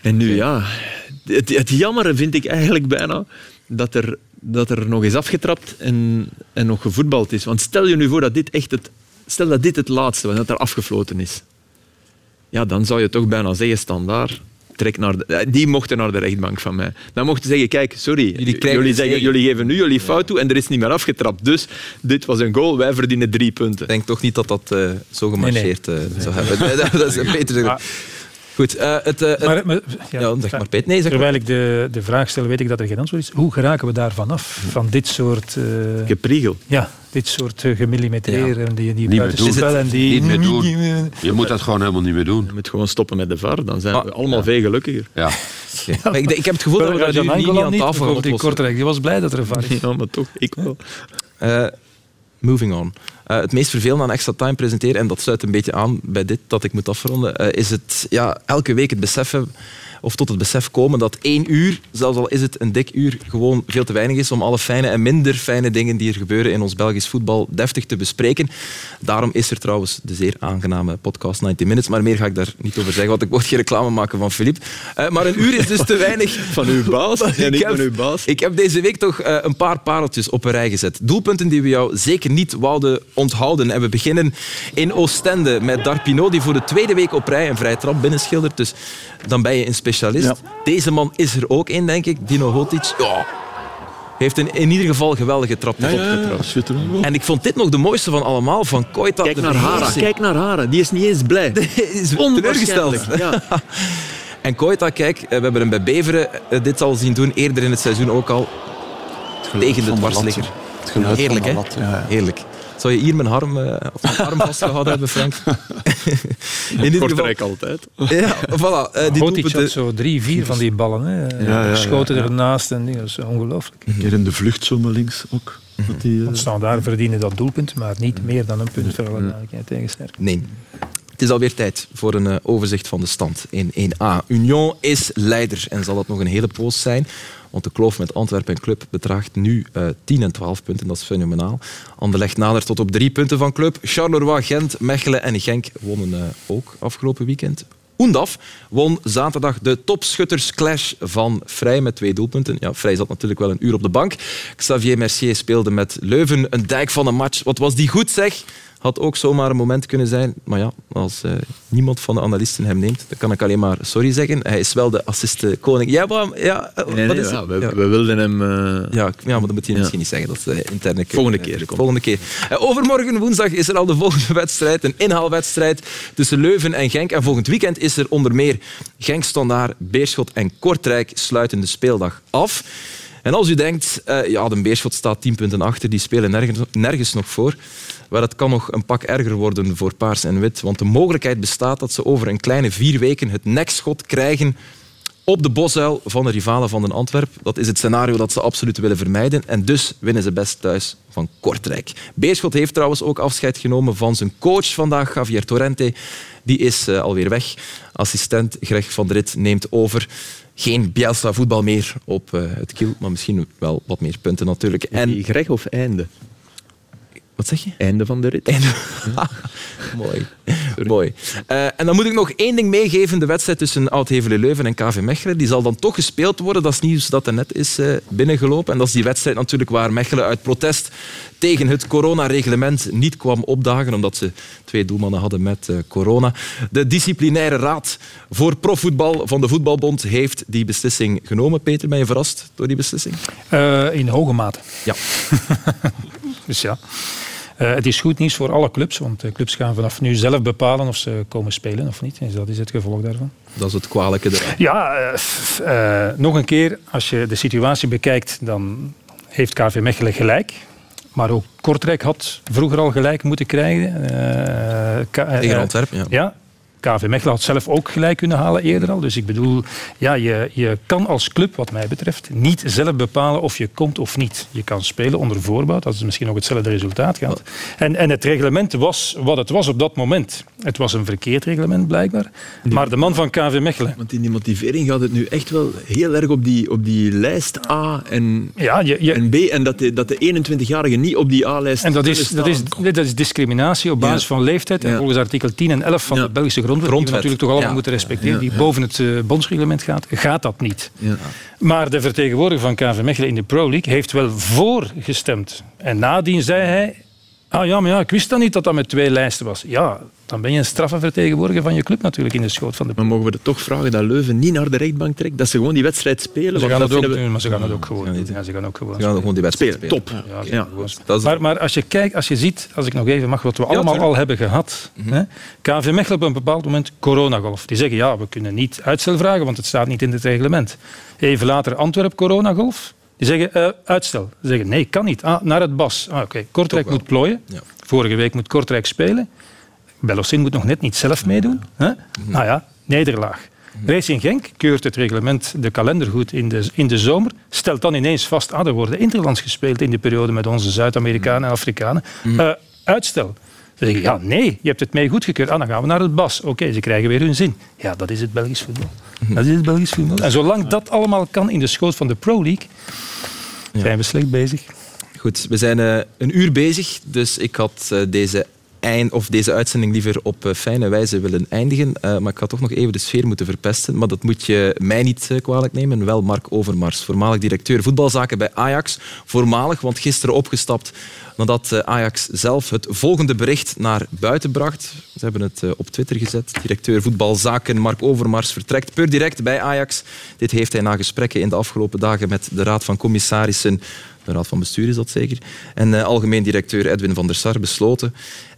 En nu, ja... Het, het jammere vind ik eigenlijk bijna dat er, dat er nog is afgetrapt en, en nog gevoetbald is. Want stel je nu voor dat dit echt het, stel dat dit het laatste was, dat er afgefloten is. Ja, dan zou je toch bijna zeggen, standaard. Trek naar de, eh, die mochten naar de rechtbank van mij. Dan mochten ze zeggen, kijk, sorry, jullie, dus zeggen, jullie geven nu jullie fout toe en er is niet meer afgetrapt. Dus dit was een goal, wij verdienen drie punten. Ik denk toch niet dat dat eh, zo gemarcheerd eh, zou hebben. Nee, dat, dat is beter. Goed, eh, het, eh, het- Maar, maar- ja, zeg maar, Peet. Nee, zeg maar. Terwijl ik de, de vraag stel, weet ik dat er geen antwoord is. Hoe geraken we daarvan af? Van dit soort... eh, Gepriegel. ja, dit soort uh, gemillimetreren, en die, die buitenspel doen. en die... Niet meer doen. Je moet dat gewoon helemaal niet meer doen. Je moet gewoon stoppen met de VAR, dan zijn Maar- we allemaal veel gelukkiger. Ja. Ik, ik heb het gevoel dat we dat Jan nu niet aan niet, tafel gaan oplossen. Kortrijk. Die was blij dat er een VAR is. Ja, maar toch, ik wel. Moving on. Eh, het meest vervelende aan extra time presenteren, en dat sluit een beetje aan bij dit dat ik moet afronden, eh, is het ja, elke week het beseffen of tot het besef komen dat één uur, zelfs al is het een dik uur, gewoon veel te weinig is om alle fijne en minder fijne dingen die er gebeuren in ons Belgisch voetbal deftig te bespreken. Daarom is er trouwens de zeer aangename podcast 90 Minutes, maar meer ga ik daar niet over zeggen, want ik mocht geen reclame maken van Filip. Eh, maar een uur is dus te weinig. Van uw baas en Ik niet heb- van uw baas. Ik heb deze week toch eh, een paar pareltjes op een rij gezet. Doelpunten die we jou zeker niet wouden onthouden. En we beginnen in Oostende met Darpino, die voor de tweede week op rij een vrije trap binnenschildert. Dus dan ben je een specialist. Ja. Deze man is er ook in, denk ik. Dino Hotic. Ja. heeft in, in ieder geval geweldige trap ja, ja, En ik vond dit nog de mooiste van allemaal, van Koita. Kijk naar Hara, kijk naar Hara. Die is niet eens blij. is teleurgesteld. Ja. en Koita, kijk, we hebben hem bij Beveren eh, dit al zien doen, eerder in het seizoen ook al. Tegen de dwarsligger. Heerlijk, hè? Heerlijk. Zou je hier mijn arm, uh, of mijn arm vastgehouden hebben, Frank? In ieder geval altijd. Ja, voilà. Uh, die had zo drie, vier van die ballen. Hè. Ja, ja, Schoten ernaast en dingen. Dat is ongelooflijk. Een keer in de vlucht zo links ook. Mhm. Dat die, uh... daar verdienen dat doelpunt, maar niet meer dan een punt voor alle tegensterk. Nee. Het is alweer tijd voor een overzicht van de stand in 1A. Union is leider en zal dat nog een hele poos zijn. Want de kloof met Antwerpen en Club bedraagt nu uh, eh, 10 en 12 punten. Dat is fenomenaal. Anderlecht nadert tot op drie punten van Club. Charleroi, Gent, Mechelen en Genk wonnen uh, ook afgelopen weekend. Oendaf won zaterdag de topschuttersclash van Vrij met twee doelpunten. Ja, Vrij zat natuurlijk wel een uur op de bank. Xavier Mercier speelde met Leuven een dijk van een match. Wat was die goed zeg? Had ook zomaar een moment kunnen zijn. Maar ja, als uh, niemand van de analisten hem neemt, dan kan ik alleen maar sorry zeggen. Hij is wel de assiste koning. Ja, maar, ja, nee, nee, is ja, we, we, wilden hem... Uh... Ja, ja, maar dat moet je misschien niet zeggen. Dat is de interne Volgende keer. Volgende keer. Overmorgen, woensdag, is er al de volgende wedstrijd. Een inhaalwedstrijd tussen Leuven en Genk. En volgend weekend is er onder meer Genk, Standaard, Beerschot en Kortrijk sluiten de speeldag af. En als u denkt, ja, de Beerschot staat 10 punten achter, die spelen nergens, nergens nog voor. Maar het kan nog een pak erger worden voor Paars en Wit. Want de mogelijkheid bestaat dat ze over een kleine vier weken het nekschot krijgen op de bosuil van de rivalen van den Antwerp. Dat is het scenario dat ze absoluut willen vermijden. En dus winnen ze best thuis van Kortrijk. Beerschot heeft trouwens ook afscheid genomen van zijn coach vandaag, Javier Torrente. Die is uh, alweer weg. Assistent Greg van der Rit neemt over. Geen Bielsa voetbal meer op uh, het kiel, maar misschien wel wat meer punten natuurlijk. En Greg of einde? Wat zeg je? Einde van de rit. Mooi. Mooi. Uh, en dan moet ik nog één ding meegeven. De wedstrijd tussen Oud-Hevelen-Leuven en KV Mechelen. Die zal dan toch gespeeld worden. Dat is nieuws dat er net is uh, binnengelopen. En dat is die wedstrijd natuurlijk waar Mechelen uit protest tegen het coronareglement niet kwam opdagen. Omdat ze twee doelmannen hadden met uh, corona. De disciplinaire raad voor profvoetbal van de Voetbalbond heeft die beslissing genomen. Peter, ben je verrast door die beslissing? in hoge mate. Ja. dus ja. Uh, het is goed nieuws voor alle clubs, want de clubs gaan vanaf nu zelf bepalen of ze komen spelen of niet. Dus dat is het gevolg daarvan. Dat is het kwalijke eraan. Ja, uh, uh, nog een keer, als je de situatie bekijkt, dan heeft KV Mechelen gelijk. Maar ook Kortrijk had vroeger al gelijk moeten krijgen. Tegen Antwerpen, ja. ja. KV Mechelen had zelf ook gelijk kunnen halen eerder al. Dus ik bedoel, ja, je, je kan als club, wat mij betreft, niet zelf bepalen of je komt of niet. Je kan spelen onder voorbouw, dat is misschien nog hetzelfde resultaat gehad. En, en het reglement was wat het was op dat moment. Het was een verkeerd reglement blijkbaar. Maar de man van KV Mechelen... Want in die motivering gaat het nu echt wel heel erg op die, op die lijst A en, ja, je, en B. En dat de, dat de 21-jarigen niet op die A-lijst En dat is, dat, is, dat is discriminatie op basis van leeftijd. En volgens artikel 10 en 11 van de Belgische grondwet grondwet, die we natuurlijk toch allemaal moeten respecteren, die boven het uh, bondsreglement gaat, gaat dat niet. Maar de vertegenwoordiger van KV Mechelen in de Pro League heeft wel voorgestemd. En nadien zei hij, ah ja, maar ja, ik wist dan niet dat dat met twee lijsten was. Ja, dan ben je een straffe vertegenwoordiger van je club natuurlijk in de schoot van de Maar mogen we er toch vragen dat Leuven niet naar de rechtbank trekt? Dat ze gewoon die wedstrijd spelen? Ze gaan het ook doen, maar ze gaan het ook gewoon Ja, ze gaan ook gewoon, ze gaan gewoon die wedstrijd spelen. Top. Ja, ja. Maar, maar, als je kijkt, als je ziet, als ik nog even mag, wat we allemaal al hebben gehad. Mm -hmm. KV Mechelen op een bepaald moment coronagolf. Die zeggen, ja, we kunnen niet uitstel vragen, want het staat niet in het reglement. Even later Antwerp coronagolf. Die zeggen uh, uitstel. Die zeggen nee, kan niet. Ah, naar het BAS. Ah, Oké, Kortrijk moet plooien. Vorige week moet Kortrijk spelen. Belossin moet nog net niet zelf meedoen. Hè? Nou ja, nederlaag. Racing Genk keurt het reglement, de kalender goed in de, in de zomer, stelt dan ineens vast, ah, er worden interlands gespeeld in die periode met onze Zuid-Amerikanen en Afrikanen. Uh, uitstel. Ze zeggen, ja, nee, je hebt het mee goedgekeurd. Ah, dan gaan we naar het BAS. Oké, ze krijgen weer hun zin. Ja, dat is het Belgisch voetbal. Dat is het Belgisch voetbal. En zolang dat allemaal kan in de schoot van de Pro League, zijn we slecht bezig. Goed, we zijn uh, een uur bezig, dus ik had uh, deze eind, of deze uitzending liever op fijne wijze willen eindigen. maar ik ga toch nog even de sfeer moeten verpesten. Maar dat moet je mij niet kwalijk nemen. Wel Mark Overmars, voormalig directeur voetbalzaken bij Ajax. Voormalig, want gisteren opgestapt nadat eh, Ajax zelf het volgende bericht naar buiten bracht. Ze hebben het eh, op Twitter gezet. Directeur voetbalzaken Mark Overmars vertrekt per direct bij Ajax. Dit heeft hij na gesprekken in de afgelopen dagen met de Raad van Commissarissen, de Raad van Bestuur is dat zeker, en algemeen directeur Edwin van der Sar besloten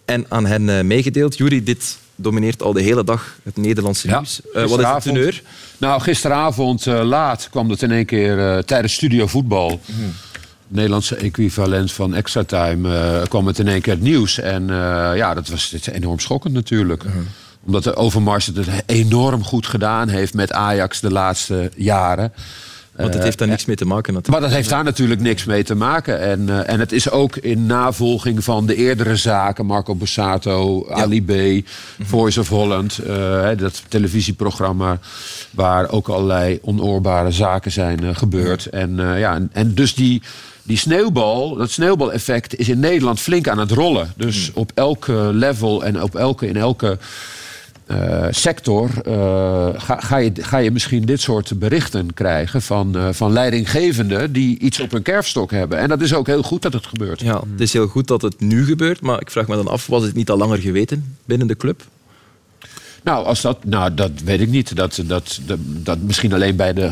en aan hen meegedeeld. Jury, dit domineert al de hele dag het Nederlandse nieuws. wat is het teneur? Nou, gisteravond laat kwam het in één keer tijdens Studio Voetbal. Mhm. Nederlandse equivalent van extra time kwam het in één keer het nieuws. En ja, dat was dit enorm schokkend natuurlijk. -huh. Omdat de Overmars het enorm goed gedaan heeft met Ajax de laatste jaren. Want het heeft daar niks mee te maken natuurlijk. Maar dat heeft daar natuurlijk niks mee te maken. En, uh, en het is ook in navolging van de eerdere zaken. Marco Borsato, Ali B. Voice of Holland. Dat televisieprogramma waar ook allerlei onoorbare zaken zijn gebeurd. En, ja, en, en dus die die sneeuwbal, dat sneeuwbaleffect is in Nederland flink aan het rollen. Dus hmm. op elke level en op elke, in elke uh, sector uh, ga, ga, je, ga je misschien dit soort berichten krijgen van, uh, van leidinggevenden die iets op hun kerfstok hebben. En dat is ook heel goed dat het gebeurt. Ja, het is heel goed dat het nu gebeurt, maar ik vraag me dan af, was het niet al langer geweten binnen de club? Nou, als dat, nou, dat weet ik niet. Dat, dat, dat, dat misschien alleen bij de,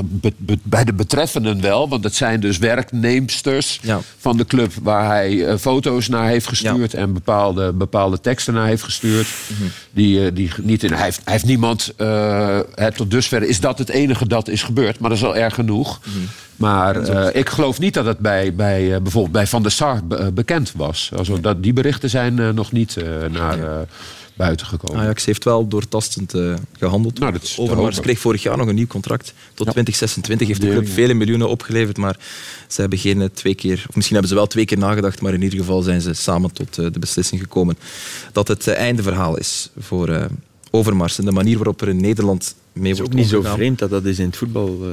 bij de betreffenden wel. Want het zijn dus werknemsters van de club waar hij uh, foto's naar heeft gestuurd en bepaalde, bepaalde teksten naar heeft gestuurd. Mhm. die, uh, die niet in, hij, heeft, hij heeft niemand. Uh, tot dusver is dat het enige dat is gebeurd, maar dat is al erg genoeg. Mhm. Maar ik geloof niet dat het bij, bij bijvoorbeeld bij Van der Sar bekend was. Also, dat, die berichten zijn nog niet naar buiten gekomen. Ajax heeft wel doortastend uh, gehandeld. Nou, Overmars kreeg vorig jaar nog een nieuw contract. Tot 2026 heeft de club vele miljoenen opgeleverd, maar ze hebben geen eh, twee keer, of misschien hebben ze wel twee keer nagedacht, maar in ieder geval zijn ze samen tot uh, de beslissing gekomen dat het einde verhaal is voor Overmars. En de manier waarop er in Nederland mee wordt Het is ook niet zo vreemd dat dat is in het voetbal... Uh,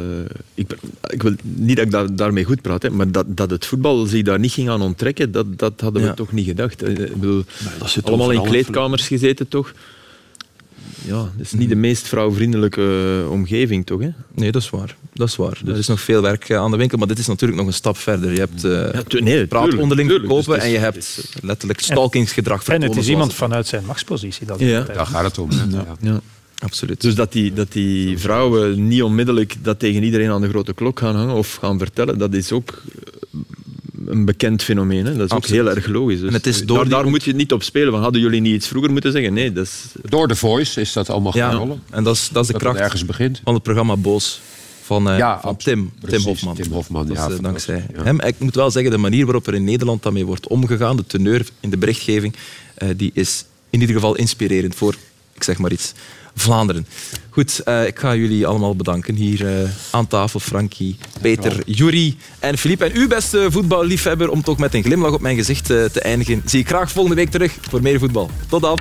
ik, ik, wil niet dat ik daar, daarmee goed praat, hè, maar dat, dat het voetbal zich daar niet ging aan onttrekken, dat, dat hadden we toch niet gedacht. Ik bedoel, allemaal in kleedkamers gezeten, toch? Ja, dat is niet de meest vrouwvriendelijke eh, omgeving, toch? Hè? Nee, dat is waar. Dat is waar. Er is nog veel werk eh, aan de winkel, maar dit is natuurlijk nog een stap verder. Je hebt uh, ja, nee, praat onderling verkopen dus en je hebt letterlijk stalkingsgedrag En het is iemand vanuit zijn machtspositie. Dat ja. Daar gaat het om. Ja. ja. Absoluut. Dus dat die, dat die vrouwen niet onmiddellijk dat tegen iedereen aan de grote klok gaan hangen of gaan vertellen, dat is ook een bekend fenomeen. Hè? Dat is ook heel erg logisch. Dus en het is door daar, moet je niet op spelen. Van, hadden jullie niet iets vroeger moeten zeggen? Nee, dat is... Door de voice is dat allemaal gaan rollen. En dat is, dat is de kracht ergens begint. van het programma Boos. Van, uh, ja, van Tim, Tim Hofman. Tim Hofman, ja. Uh, dankzij hem. Ik moet wel zeggen, de manier waarop er in Nederland daarmee wordt omgegaan, de teneur in de berichtgeving, uh, die is in ieder geval inspirerend voor, ik zeg maar iets, Vlaanderen. Goed, uh, ik ga jullie allemaal bedanken hier uh, aan tafel. Frankie, Peter, Jury en Filip. En u, beste voetballiefhebber, om toch met een glimlach op mijn gezicht uh, te eindigen, zie ik graag volgende week terug voor meer voetbal. Tot dan.